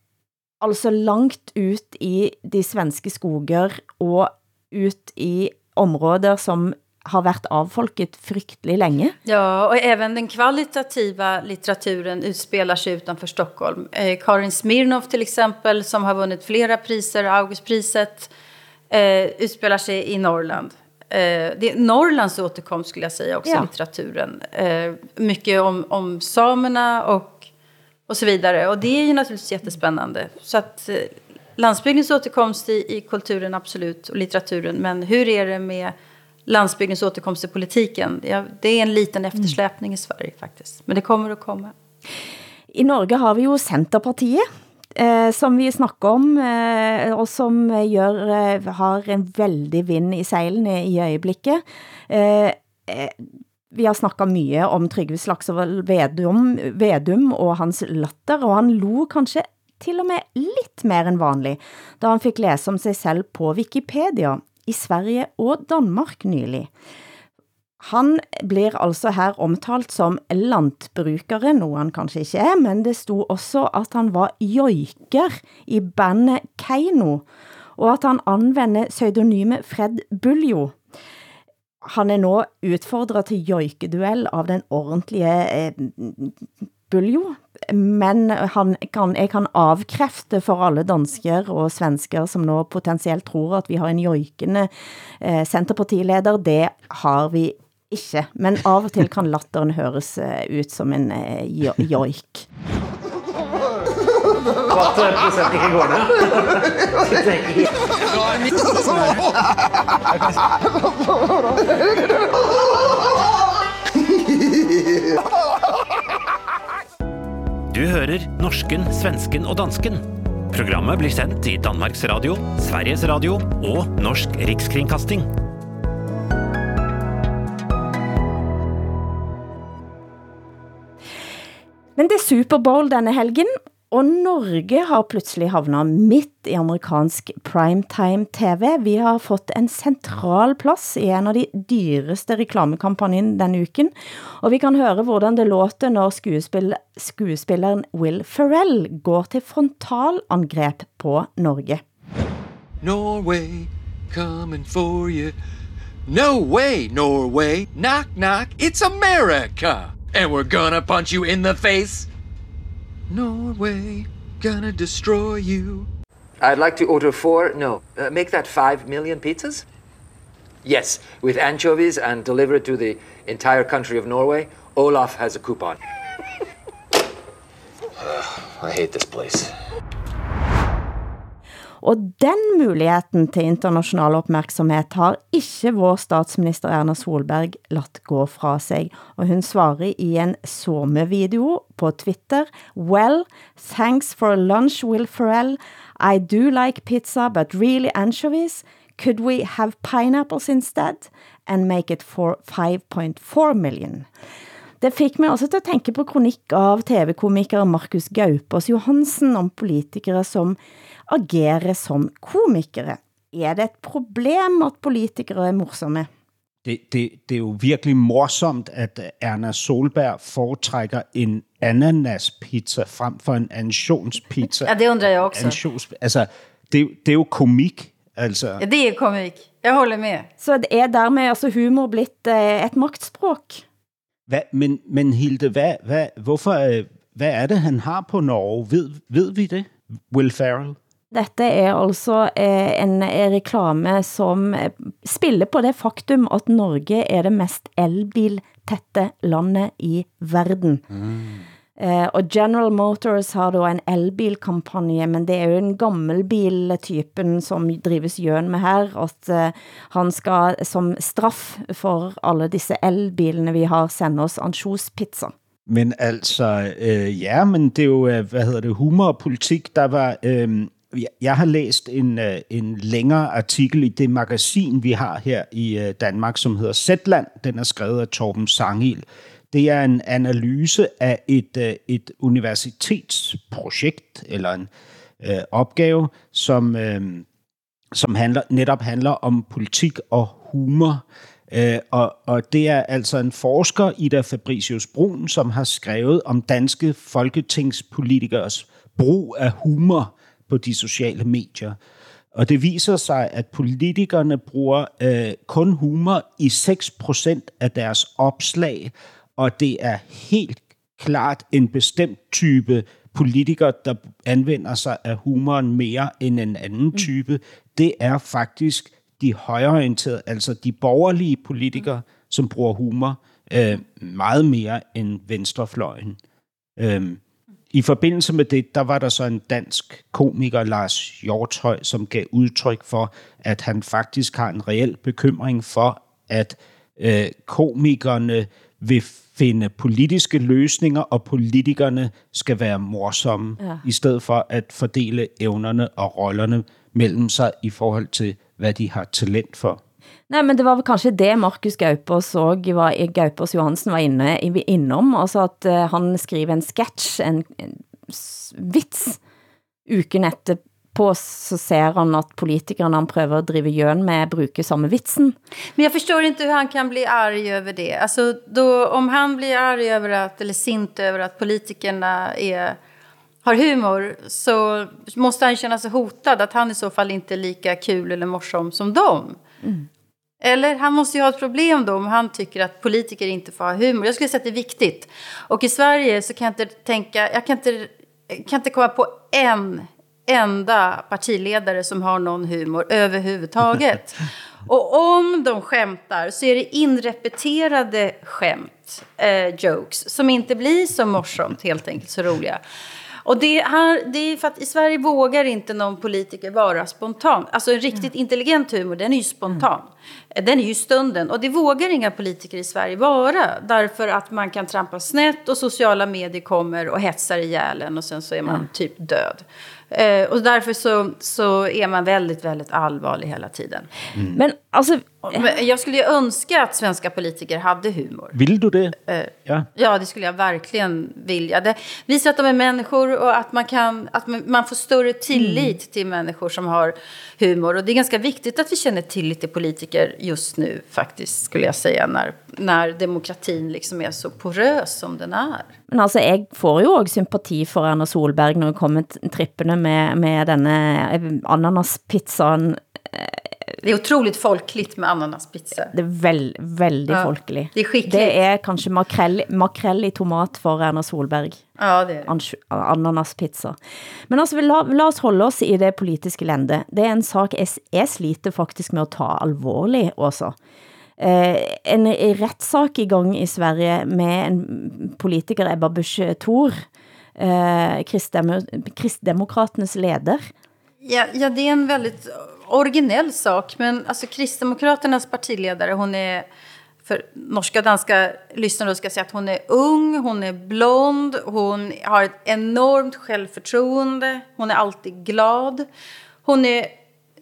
S3: altså langt ut i de svenske skoger og ut i områder som har varit avfolket fryktelig länge.
S4: Ja, och även den kvalitativa litteraturen utspelar sig utanför Stockholm. Eh, Karin Smirnov till exempel, som har vunnit flera priser, Augustpriset, eh, utspelar sig i Norrland. Eh, det är Norrlands återkomst skulle jag säga också, ja. litteraturen. Eh, mycket om, om samerna och, och så vidare. Och det är ju naturligtvis jättespännande. Så att eh, landsbygdens återkomst i, i kulturen absolut, och litteraturen. Men hur är det med landsbygdens återkomst till politiken. Det är en liten eftersläpning i Sverige faktiskt. Men det kommer att komma.
S3: I Norge har vi jo Centerpartiet, eh, som vi snakker om, eh, og som gör, eh, har en väldigt vind i seilen i øjeblikket. Eh, eh, vi har snakket mye om Trygve Slagsvold Vedum, Vedum og hans latter, og han lo kanskje til og med lidt mer end vanlig, da han fik læse om sig selv på Wikipedia i Sverige og Danmark nylig. Han blir altså her omtalt som landbrukare, noget han kanskje ikke er, men det stod også at han var joiker i bandet Keino, og at han anvender pseudonymet Fred Buljo. Han er nå udfordret til joikeduell av den ordentlige eh, Buljo, men han kan, jeg kan avkræfte for alle dansker og svensker, som nå potentielt tror, at vi har en jojkende eh, centerpartileder. Det har vi ikke, men av og til kan latteren høres eh, ut som en eh, jo joik. Hva prosent ikke går ned?
S2: Du hører norsken, svensken og dansken. Programmet blir sendt i Danmarks Radio, Sveriges Radio og Norsk Rikskringkasting.
S3: Men det er Superbowl denne helgen, og Norge har pludselig havnet midt i amerikansk primetime TV. Vi har fått en central plads i en av de dyreste reklamekampanjen denne uken, og vi kan høre hvordan det låter når skuespill skuespilleren Will Ferrell går til frontalangrep på Norge.
S9: Norway, coming for you. No way, Norway. Knock, knock. It's America. And we're gonna punch you in the face. Norway, gonna destroy you.
S10: I'd like to order four, no, uh, make that five million pizzas? Yes, with anchovies and deliver it to the entire country of Norway. Olaf has a coupon.
S9: I hate this place.
S3: Og den muligheten til international opmærksomhed har ikke vår statsminister Erna Solberg ladt gå fra sig. Og hun svarer i en sommervideo på Twitter, Well, thanks for lunch, Will Ferrell. I do like pizza, but really anchovies. Could we have pineapples instead? And make it for 5.4 million. Det fik mig også til at tænke på kronik av tv-komiker Markus Gaupås Johansen om politikere som agere som komikere. Er det et problem, at politikere er morsomme?
S5: Det, det, det er jo virkelig morsomt, at Erna Solberg foretrækker en ananaspizza frem for en ansionspizza.
S4: Ja, det undrer jeg også.
S5: Ansions, altså, det, det er jo komik. Altså,
S4: Ja, det är komik. Jag håller med.
S3: Så det er dermed altså humor blitt eh, et magtspråk.
S5: Hvad, men, men Hilde, hvad, hvad, hvorfor, øh, hvad er det, han har på Norge? Ved, ved vi det? Will Ferrell?
S3: Dette er altså eh, en eh, reklame, som spiller på det faktum, at Norge er det mest elbiltette landet i verden. Eh, og General Motors har da en elbilkampagne, men det er jo en gammelbiltypen som drives gjøn med her, at eh, han skal som straff for alle disse elbilene vi har sende oss ansjospizza.
S5: Men altså, øh, ja, men det er jo, eh, hvad hedder det, humor og politik, der var... Øh, jeg- har læst en, øh, en længere artikel i det magasin, vi har her i øh, Danmark, som hedder Zetland. Den er skrevet af Torben Sangil. Det er en analyse af et, øh, et universitetsprojekt, eller en øh, opgave, som, øh, som handler, netop handler om politik og humor. Øh, og, og det er altså en forsker, Ida Fabricius Brun, som har skrevet om danske folketingspolitikers brug af humor på de sociale medier. Og det viser sig, at politikerne bruger øh, kun humor i 6% af deres opslag, og det er helt klart en bestemt type politiker, der anvender sig af humoren mere end en anden type. Det er faktisk de højreorienterede, altså de borgerlige politikere, som bruger humor øh, meget mere end venstrefløjen. Øhm, I forbindelse med det, der var der så en dansk komiker, Lars Hjortøj, som gav udtryk for, at han faktisk har en reel bekymring for, at øh, komikerne vil finde politiske løsninger, og politikerne skal være morsomme,
S3: Ja.
S5: i stedet for at fordele evnerne og rollerne mellem sig i forhold til, hvad de har talent for.
S3: Nej, men det var vel kanskje det Markus Gaupås og var, Gaupås Johansen var inne, innom, altså at uh, han skriver en sketch, en, en vits, uken etterpå så ser han at politikerne han prøver at drive gjøn med bruger samme vitsen.
S4: Men jag förstår inte hur han kan bli arg över det. Alltså då, om han blir arg över att, eller sint över att politikerna är, har humor så måste han känna sig hotad att han i så fall inte är lika kul eller morsom som dem. Eller han måste ju ha ett problem då om han tycker att politiker inte får ha humor. Jag skulle säga att det är viktigt. Och i Sverige så kan jag inte tänka, jag kan inte, kan inte komma på en enda partiledare som har någon humor överhuvudtaget. Och om de skämtar så är det inrepeterade skämt, eh, jokes, som inte blir så morsomt helt enkelt, så roliga. Och det, här, det är för att i Sverige vågar inte någon politiker vara spontan. Alltså en riktigt intelligent humor, den är ju spontan. Den är ju stunden. Och det vågar inga politiker i Sverige vara. Därför att man kan trampa snett och sociala medier kommer och hetsar ihjäl en och sen så är man typ död. Eh, och därför så, så är man väldigt, väldigt allvarlig hela tiden.
S3: Men altså,
S4: Men jag skulle ju önska att svenska politiker hade humor.
S5: Vil du det? Ja.
S4: Ja, det skulle jag verkligen vilja. Det visar att de är människor och att man, kan, att man- får större tillit till människor som har humor. Och det är ganska viktigt att vi känner tillit till politiker just nu faktiskt, skulle jag säga, när, när demokratin liksom är så porös som den är.
S3: men altså, jeg får jo også sympati for Erna Solberg, når hun kommer t- trippende med, med denne eh, ananaspizzaen.
S4: Det är otroligt folkligt med ananaspizza.
S3: Det er veld, veldig
S4: Ja,
S3: folkelig.
S4: det er skikkelig.
S3: Det er kanskje makrell, makrell i tomat for Erna Solberg.
S4: Ja, det.
S3: Ans- ananaspizza. Men altså, vi la, la oss holde oss i det politiske lende. Det er en sak jeg, jeg sliter faktisk med at ta alvorlig også. Eh, en retssak i gang i Sverige med en politiker, Ebba Busch Thor, eh, eh, Kristdemokraternes leder.
S4: Ja, ja, det är en väldigt originell sak. Men alltså Kristdemokraternas partiledare, hon är... För norska och danska lyssnare ska jag säga att hon är ung, hon är blond, hon har ett enormt självförtroende, hon är alltid glad. Hon är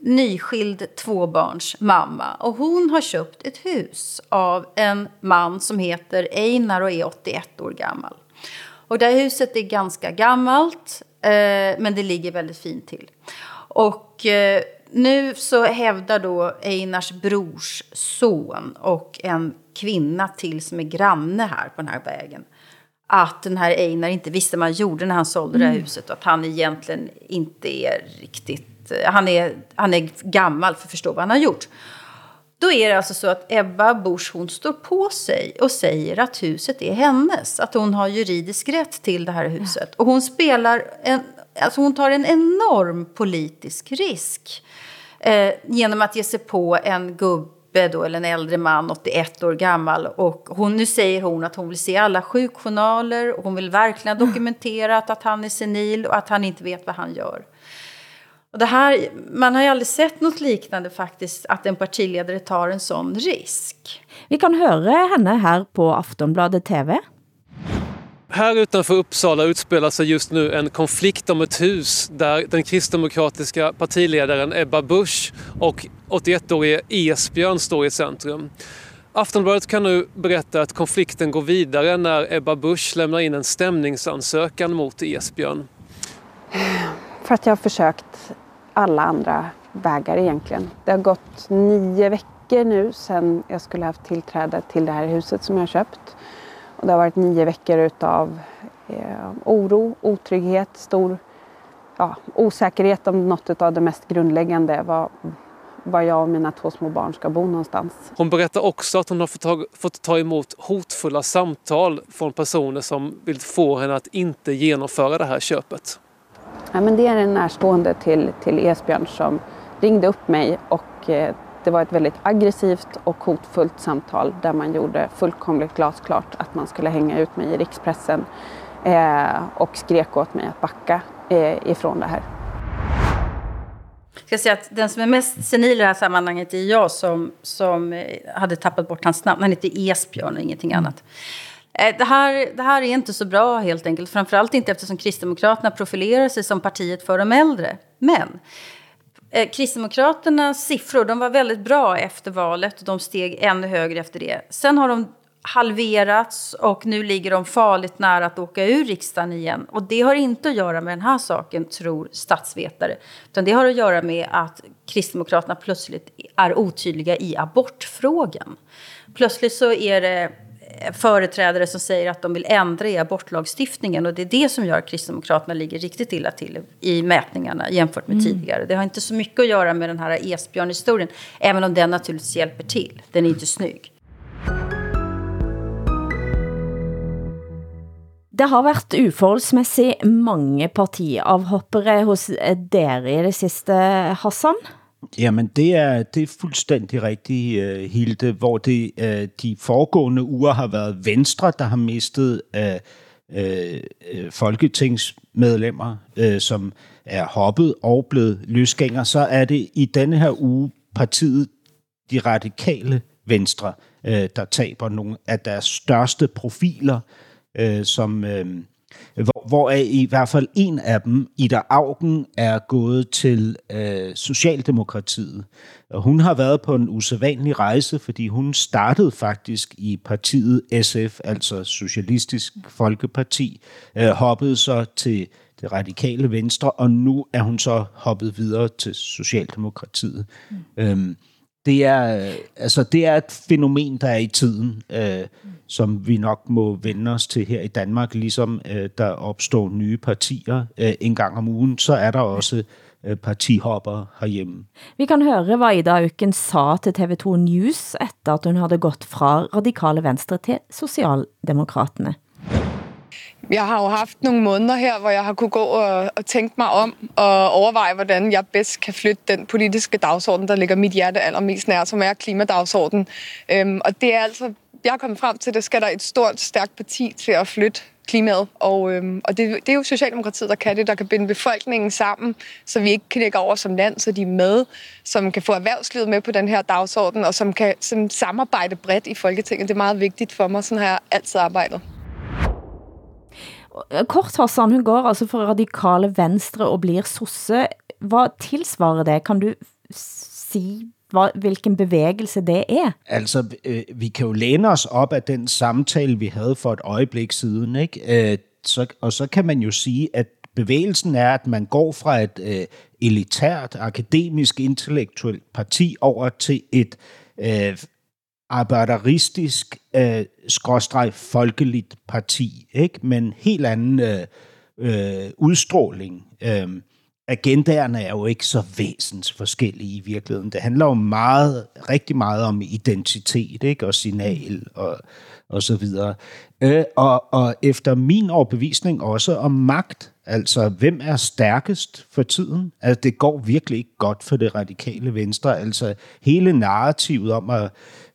S4: nyskild tvåbarns mamma och hon har köpt ett hus av en man som heter Einar och är 81 år gammal. Och det här huset är ganska gammalt, eh, men det ligger väldigt fint till. Och eh, nu så hävdar då Einars brors son och en kvinna till som är granne här på den här vägen att den här Einar inte visste vad han gjorde när han sålde det här huset och att han egentligen inte är riktigt faktiskt, han är, han är gammal för att förstå vad han har gjort. Då är det alltså så att Ebba Busch hon står på sig och säger att huset är hennes. Att hon har juridisk rätt till det här huset. Och hon spelar en, alltså hon tar en enorm politisk risk. Eh, genom att ge sig på en gubbe då, eller en äldre man, 81 år gammal. Och hon, nu säger hon att hon vill se alla sjukjournaler och hon vill verkligen dokumentera att, att han är senil och att han inte vet vad han gör. Och det här, man har ju aldrig sett något liknande faktiskt, att en partiledare tar en sån risk.
S3: Vi kan höra henne här på Aftonbladet TV.
S11: Här utanför Uppsala utspelar sig just nu en konflikt om ett hus där den kristdemokratiska partiledaren Ebba Busch och 81-årige Esbjörn står i centrum. Aftonbladet kan nu berätta att konflikten går vidare när Ebba Busch lämnar in en stämningsansökan mot Esbjörn.
S12: För att jag har försökt alla andra vägar egentligen. Det har gått nio veckor nu sedan jag skulle haft tillträde till det här huset som jag har köpt. Och det har varit nio veckor utav eh, oro, otrygghet, stor ja, osäkerhet om något av det mest grundläggande. Var, var jag och mina två små barn ska bo någonstans.
S11: Hon berättar också att hon har fått ta, fått ta emot hotfulla samtal från personer som vill få henne att inte genomföra det här köpet.
S12: Ja, men det är en närstående till, till Esbjörn som ringde upp mig och eh, det var ett väldigt aggressivt och hotfullt samtal där man gjorde fullkomligt glasklart att man skulle hänga ut mig i rikspressen eh, och skrek åt mig att backa eh, ifrån det här.
S4: Jag ska säga att den som är mest senil i det här sammanhanget är jag som, som eh, hade tappat bort hans namn. Han heter Esbjörn och ingenting annat. Eh, det här, det här är inte så bra helt enkelt. Framförallt inte eftersom Kristdemokraterna profilerar sig som partiet för de äldre. Men eh, Kristdemokraternas siffror de var väldigt bra efter valet och de steg ännu högre efter det. Sen har de halverats och nu ligger de farligt nära att åka ur riksdagen igen. Och det har inte att göra med den här saken, tror statsvetare. Utan det har att göra med att Kristdemokraterna plötsligt är otydliga i abortfrågan. Plötsligt så är det företrädare som säger att de vill ändra i abortlagstiftningen. Och det är det som gör att Kristdemokraterna ligger riktigt illa till i mätningarna jämfört med mm. tidigare. Det har inte så mycket att göra med den här Esbjörn-historien, även om den naturligtvis hjälper till. Den är inte snygg.
S3: Det har varit uforholdsmæssigt mange partiavhoppere hos dere i det siste, Hassan.
S5: Jamen, det er, det er fuldstændig rigtigt, uh, Hilde, hvor det uh, de foregående uger har været Venstre, der har mistet uh, uh, folketingsmedlemmer, uh, som er hoppet og blevet løsgænger, så er det i denne her uge partiet De Radikale Venstre, uh, der taber nogle af deres største profiler, uh, som... Uh, hvor, hvor i hvert fald en af dem, Ida Augen, er gået til øh, Socialdemokratiet. Og hun har været på en usædvanlig rejse, fordi hun startede faktisk i partiet SF, altså Socialistisk Folkeparti, øh, hoppede så til det radikale venstre, og nu er hun så hoppet videre til Socialdemokratiet. Mm. Øhm, det er, altså, det er et fænomen, der er i tiden, øh, som vi nok må vende os til her i Danmark, ligesom øh, der opstår nye partier øh, en gang om ugen, så er der også øh, partihopper herhjemme.
S3: Vi kan høre, hvad Ida Uken sa til TV2 News, efter at hun havde gått fra radikale venstre til Socialdemokraterne.
S13: Jeg har jo haft nogle måneder her, hvor jeg har kunne gå og, og tænke mig om og overveje, hvordan jeg bedst kan flytte den politiske dagsorden, der ligger mit hjerte allermest nær, som er klimadagsordenen. Øhm, og det er altså, jeg er kommet frem til, at det skal der et stort, stærkt parti til at flytte klimaet. Og, øhm, og det, det er jo Socialdemokratiet, der kan det, der kan binde befolkningen sammen, så vi ikke knækker over som land, så de er med, som kan få erhvervslivet med på den her dagsorden, og som kan som samarbejde bredt i Folketinget. Det er meget vigtigt for mig. Sådan har jeg altid arbejdet.
S3: Eh, kort Hassan, hun går altså for radikale venstre og blir sosse. Hvad tilsvarer det? Kan du sige hvad, hvilken bevægelse det er?
S5: Altså, øh, vi kan jo læne os op af den samtale, vi havde for et øjeblik siden, ikke? Øh, så, og så kan man jo sige, at bevægelsen er, at man går fra et øh, elitært, akademisk, intellektuelt parti over til et øh, arbejderistisk, øh, skråstreg folkeligt parti, ikke? men helt anden øh, øh, udstråling. Øh, agendaerne er jo ikke så væsens forskellige i virkeligheden. Det handler jo meget, rigtig meget om identitet ikke? og signal og, og så videre. Øh, og, og efter min overbevisning også om magt. Altså, hvem er stærkest for tiden? Altså, det går virkelig ikke godt for det radikale venstre. Altså, hele narrativet om, at,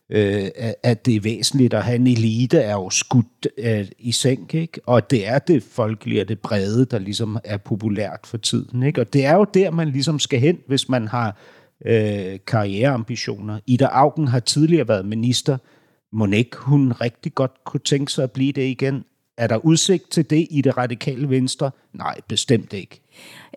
S5: øh, at det er væsentligt at have en elite, er jo skudt øh, i sænk, ikke? Og det er det folkelige og det brede, der ligesom er populært for tiden, ikke? Og det er jo der, man ligesom skal hen, hvis man har øh, karriereambitioner. Ida Augen har tidligere været minister, må ikke hun rigtig godt kunne tænke sig at blive det igen? Er der udsigt til det i det radikale venstre? Nej, bestemt ikke.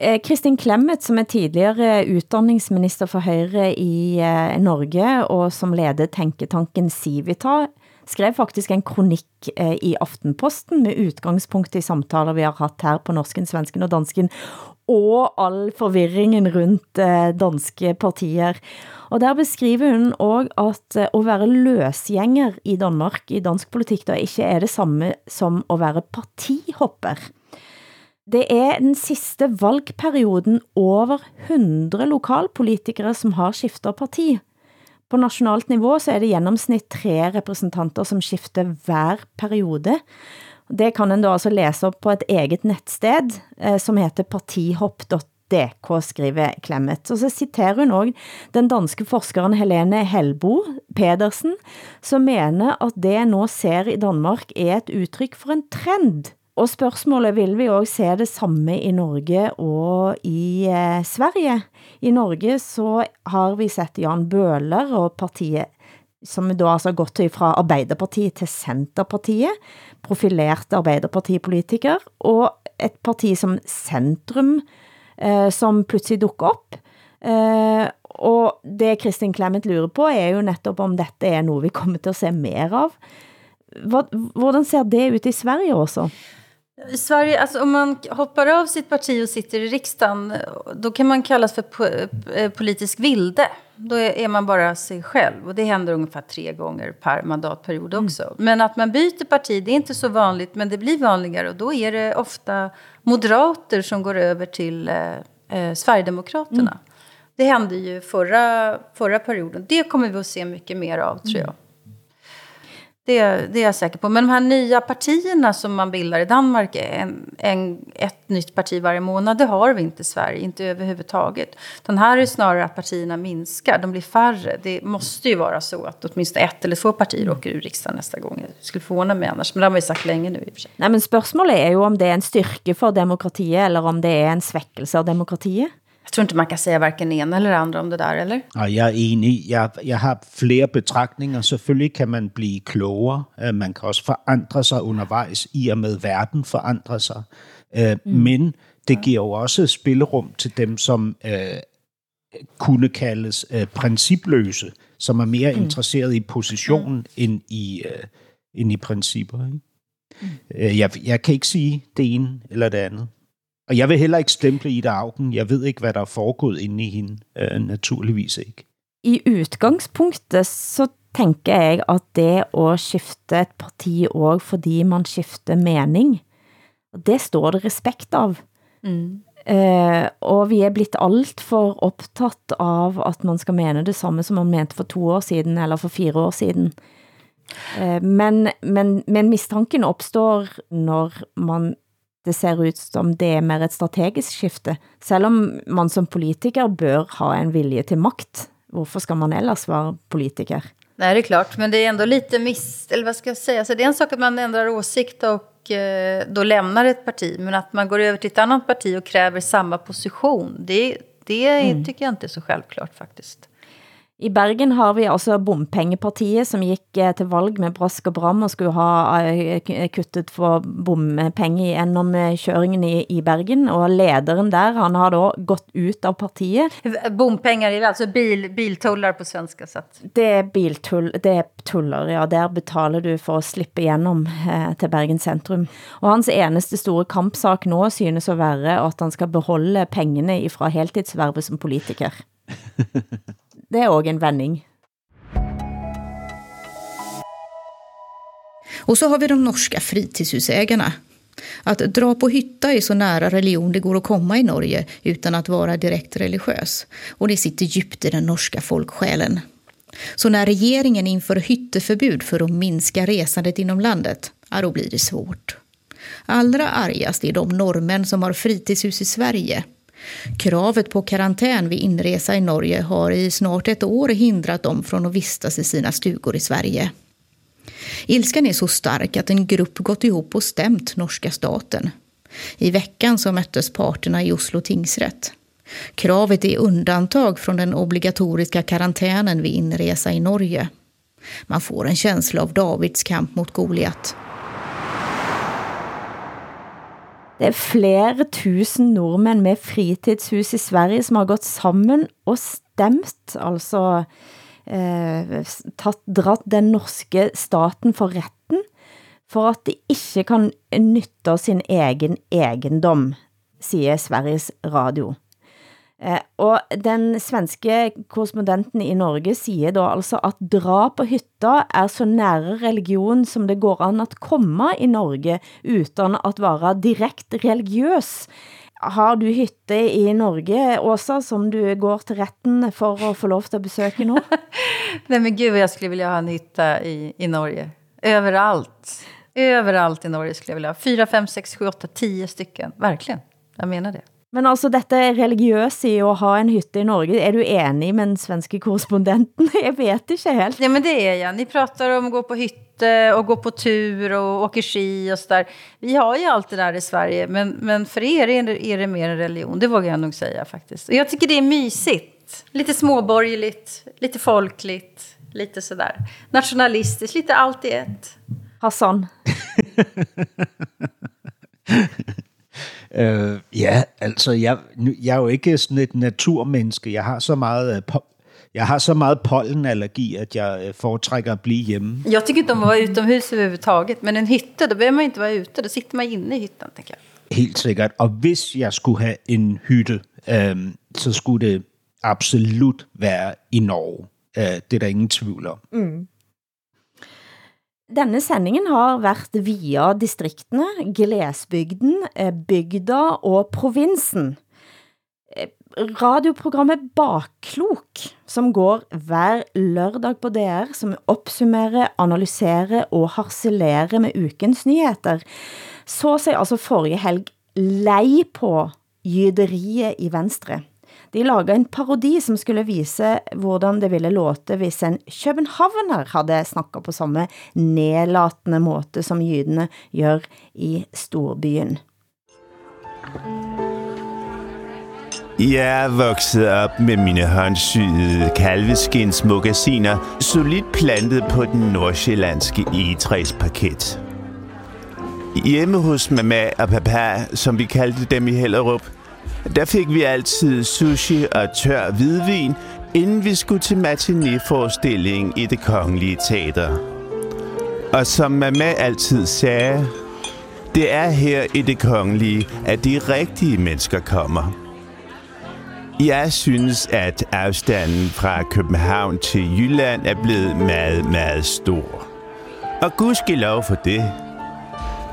S3: Eh, Kristin Klemmet, som er tidligere eh, uddanningsminister for Højre i eh, Norge, og som leder tænketanken Civita, skrev faktisk en kronik eh, i Aftenposten med udgangspunkt i samtaler vi har haft her på norsken, svensken og dansken, og all forvirringen rundt danske partier. Og der beskriver hun også, at at være løsgænger i Danmark, i dansk politik, da ikke er det samme som at være partihopper. Det er den sidste valgperioden over 100 lokalpolitikere, som har skiftet parti. På nationalt niveau så er det gennemsnit tre representanter, som skifter hver periode. Det kan en da altså læse op på et eget netsted, eh, som heter partihopp.dk DK, skriver Klemmet. Og så citerer hun også den danske forskeren Helene Helbo Pedersen, som mener at det nå ser i Danmark er et udtryk for en trend. Og spørgsmålet vil vi også se det samme i Norge og i eh, Sverige. I Norge så har vi sett Jan Bøhler og partiet som då altså har gått fra Arbeiderpartiet til Centerpartiet, profilert Arbeiderpartipolitiker, og et parti som Centrum, eh, som pludselig dukker op. Eh, og det Kristin Clement lurer på er jo netop om dette er noget vi kommer til at se mer av. Hvordan ser det ut i Sverige også?
S4: I Sverige, alltså om man hoppar av sitt parti och sitter i riksdagen, då kan man kallas för po eh, politisk vilde. Då är man bara sig själv. Och det händer ungefär tre gånger per mandatperiod också. Mm. Men att man byter parti, det är inte så vanligt, men det blir vanligare. Och då är det ofta moderater som går över till eh, eh, Sverigedemokraterna. Mm. Det hände ju förra, förra perioden. Det kommer vi att se mycket mer av, tror jag. Det, det är jag säker på. Men de här nya partierna som man bildar i Danmark, en, en, ett nytt parti varje månad, det har vi inte i Sverige, inte överhuvudtaget. Den här är snarare att partierna minskar, de blir färre. Det måste ju vara så att åtminstone ett eller två partier åker ur riksdagen nästa gång. Jag skulle förvåna mig annars, men det har man ju sagt länge nu i och för sig.
S3: Nej, men spørgsmålet är ju om det är en styrke för demokratiet eller om det är en sväckelse av demokratiet.
S4: Jag tror inte man kan säga varken en eller andra om det där, eller?
S5: Ja, jeg er enig. Jeg, jeg har flere betragtninger. Selvfølgelig kan man blive klogere. Øh, man kan også forandre sig undervejs, i og med verden forandrer sig. Øh, mm. Men det giver jo også spillerum til dem, som øh, kunne kaldes øh, principløse, som er mere mm. interesseret i positionen mm. end, i, øh, end i principper. Ikke? Mm. Jeg, jeg kan ikke sige det ene eller det andet. Og jeg vil heller ikke stemple Ida Augen. Jeg ved ikke, hvad der er foregået inde i hende. Uh, naturligvis ikke.
S3: I udgangspunktet så tænker jeg, at det at skifte et parti også fordi man skifter mening, det står det respekt av. Mm. Uh, og vi er blitt alt for optaget av at man skal mene det samme som man mente for to år siden eller for fire år siden. Uh, men, men, men mistanken opstår når man det ser ut som det er mer et strategisk skifte. Selv om man som politiker bør ha en vilje til makt. Hvorfor skal man ellers være politiker?
S4: Nej, det är klart. Men det är ändå lite miss... Eller vad ska jag säga? Så det är en sak att man ändrar åsikt och eh, då lämnar ett parti. Men att man går över till ett annat parti och kräver samma position. Det, det mm. tycker jag inte är så självklart faktiskt.
S3: I Bergen har vi altså bompengepartiet, som gik eh, til valg med brask og bram og skulle ha eh, kuttet for bompenge gjennom eh, kjøringen i, i Bergen. Og lederen der, han har då gått ut av partiet.
S4: Bompengar är alltså bil, biltullar på svenska sätt.
S3: Det er biltull, det er tuller, ja. Der betaler du for at slippe igennem eh, til Bergen centrum. Og hans eneste store kampsak nå synes at være, at han skal beholde pengene fra heltidsvervet som politiker. Det är också en vändning.
S14: Och så har vi de norska fritidshusägarna. Att dra på hytta är så nära religion det går att komma i Norge utan att vara direkt religiös. Och det sitter djupt i den norska folksjälen. Så när regeringen inför hytteförbud för att minska resandet inom landet, ja, då blir det svårt. Allra argast är de norrmän som har fritidshus i Sverige. Kravet på karantän vid inresa i Norge har i snart ett år hindrat dem från att vistas i sina stugor i Sverige. Ilskan är så stark att en grupp gått ihop och stämt norska staten. I veckan så möttes parterna i Oslo tingsrätt. Kravet är undantag från den obligatoriska karantänen vid inresa i Norge. Man får en känsla av Davids kamp mot Goliat.
S3: Det er flere tusen nordmænd med fritidshus i Sverige, som har gått sammen og stemt, altså eh, tatt, dratt den norske staten for retten, for at de ikke kan nytte sin egen egendom, siger Sveriges Radio. Eh, og den svenske korrespondenten i Norge siger da altså, at drab på hytter er så nære religion, som det går an at komme i Norge, uden at være direkt religiøs. Har du hytte i Norge, Åsa, som du går til retten for at få lov til at besøge nu?
S4: Nej men gud, jag skulle vilja ha en hytta i, i Norge. Överallt. Överallt i Norge skulle jag vilja ha. Fyra, fem, sex, sju, åtta, tio stycken. Verkligen. Jag menar det.
S3: Men altså, dette er religiøs i at ha en hytte i Norge. Er du enig med den svenske korrespondenten? Jeg vet ikke helt.
S4: Ja, men det är jag. Ni pratar om att gå på hytte och gå på tur och åka ski och sådär. Vi har ju allt det där i Sverige, men, men för er är det, är det mer en religion. Det vågar jag nog säga faktiskt. Och jag tycker det är mysigt. Lite småborgerligt, lite folkligt, lite sådär. Nationalistiskt, lite allt i ett.
S3: Hassan.
S5: Øh, ja, altså, jeg, jeg er jo ikke sådan et naturmenneske. Jeg har så meget, øh, po- jeg har så meget pollenallergi, at jeg øh, foretrækker at blive hjemme.
S4: Jag tycker inte om att vara utomhus överhuvudtaget. Men en hytte, då behöver man inte vara ute. Då sitter man inne i hytten, tänker jag.
S5: Helt sikkert. Og hvis jeg skulle have en hytte, øh, så skulle det absolut være i Norge. Øh, det er der ingen tvivl om.
S3: Mm. Denne sendingen har været via distriktene, glesbygden, eh, bygda og provinsen. Eh, radioprogrammet Bakklok, som går hver lørdag på DR, som opsummerer, analyserer og harcelerer med ukens nyheter, så sig altså forrige helg lei på jyderiet i Venstre. De lagde en parodi, som skulle vise, hvordan det ville låte, hvis en københavner havde snakket på samme nedlatende måte, som jydene gør i storbyen.
S15: Jeg er vokset op med mine håndsyede kalveskinsmogasiner solidt plantet på den nordsjællandske egetræsparket. Hjemme hos mamma og papa, som vi kaldte dem i Hellerup, der fik vi altid sushi og tør hvidvin, inden vi skulle til matinéforestilling i det kongelige teater. Og som mamma altid sagde, det er her i det kongelige, at de rigtige mennesker kommer. Jeg synes, at afstanden fra København til Jylland er blevet meget, meget stor. Og gudskelov for det.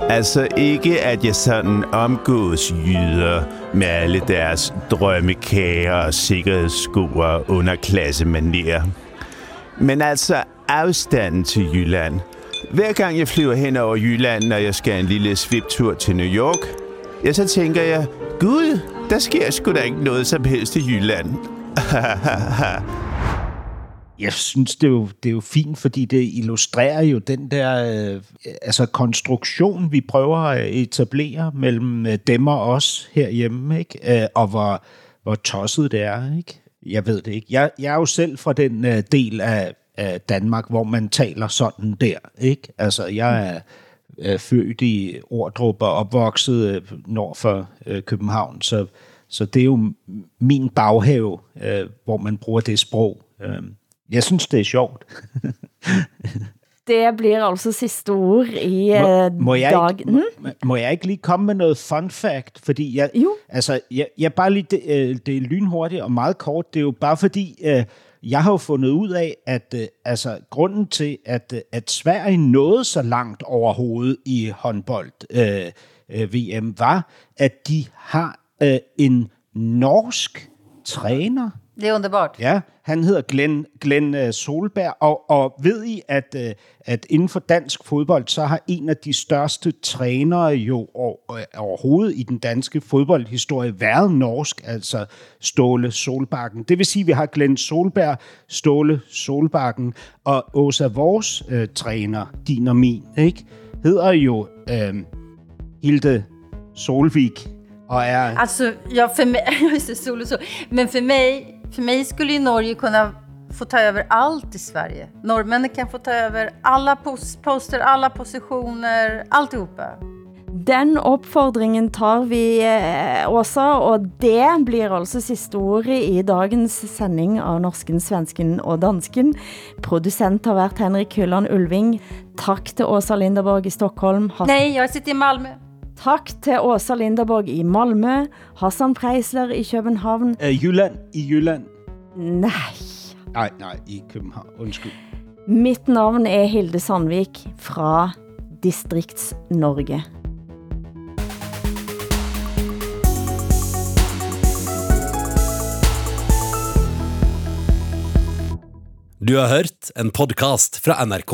S15: Altså ikke, at jeg sådan omgås jyder med alle deres drømmekager og sikkerhedssko og underklassemanerer. Men altså afstanden til Jylland. Hver gang jeg flyver hen over Jylland, når jeg skal en lille sviptur til New York, ja, så tænker jeg, Gud, der sker sgu da ikke noget som helst i Jylland.
S5: Jeg synes, det er, jo, det er jo fint, fordi det illustrerer jo den der øh, altså konstruktion, vi prøver at etablere mellem øh, dem og os herhjemme, ikke? Øh, og hvor, hvor tosset det er. Ikke? Jeg ved det ikke. Jeg, jeg er jo selv fra den øh, del af, af Danmark, hvor man taler sådan der. Ikke? Altså, jeg er øh, født i Ordrup og opvokset øh, nord for øh, København, så, så det er jo min baghave, øh, hvor man bruger det sprog. Øh, jeg synes, det er sjovt.
S3: Det bliver altså sidste ord i
S5: må,
S3: eh,
S5: må, jeg
S3: dag.
S5: ikke, må, må jeg ikke lige komme med noget fun fact? Fordi jeg,
S3: jo.
S5: Altså, jeg, jeg bare lige, det, øh, det er lynhurtigt og meget kort. Det er jo bare fordi, øh, jeg har jo fundet ud af, at altså, grunden til, at, at Sverige nåede så langt overhovedet i håndbold, øh, VM, var, at de har øh, en norsk træner.
S4: Det är underbart.
S5: Ja, han hedder Glenn, Glenn øh, Solberg, og, og ved I, at, øh, at inden for dansk fodbold, så har en af de største trænere jo øh, overhovedet i den danske fodboldhistorie været norsk, altså Ståle Solbakken. Det vil sige, at vi har Glenn Solberg, Ståle Solbakken, og Åsa vores øh, træner, din og min, ikke, hedder jo øh, Hilde Solvik, og er...
S4: Alltså, ja, för mig, just det, sol och så. Men för mig, för mig skulle ju Norge kunna få ta över allt i Sverige. Norrmännen kan få ta över alla pos poster, alla positioner, alltihopa.
S3: Den opfordringen tar vi eh, også, og det blir altså sidste ordet i dagens sending av Norsken, Svensken og Dansken. Producent har været Henrik Hylland Ulving. Tak til Åsa Linderborg i Stockholm.
S4: Nej, jag sitter i Malmö.
S3: Tak til Åsa Linderborg i Malmø. Hassan Preisler i København.
S5: Øh, Jylland i Jylland.
S3: Nej.
S5: Nej, nej, i København. Undskyld.
S3: Mit navn er Hilde Sandvik fra Distrikts Norge.
S1: Du har hørt en podcast fra NRK.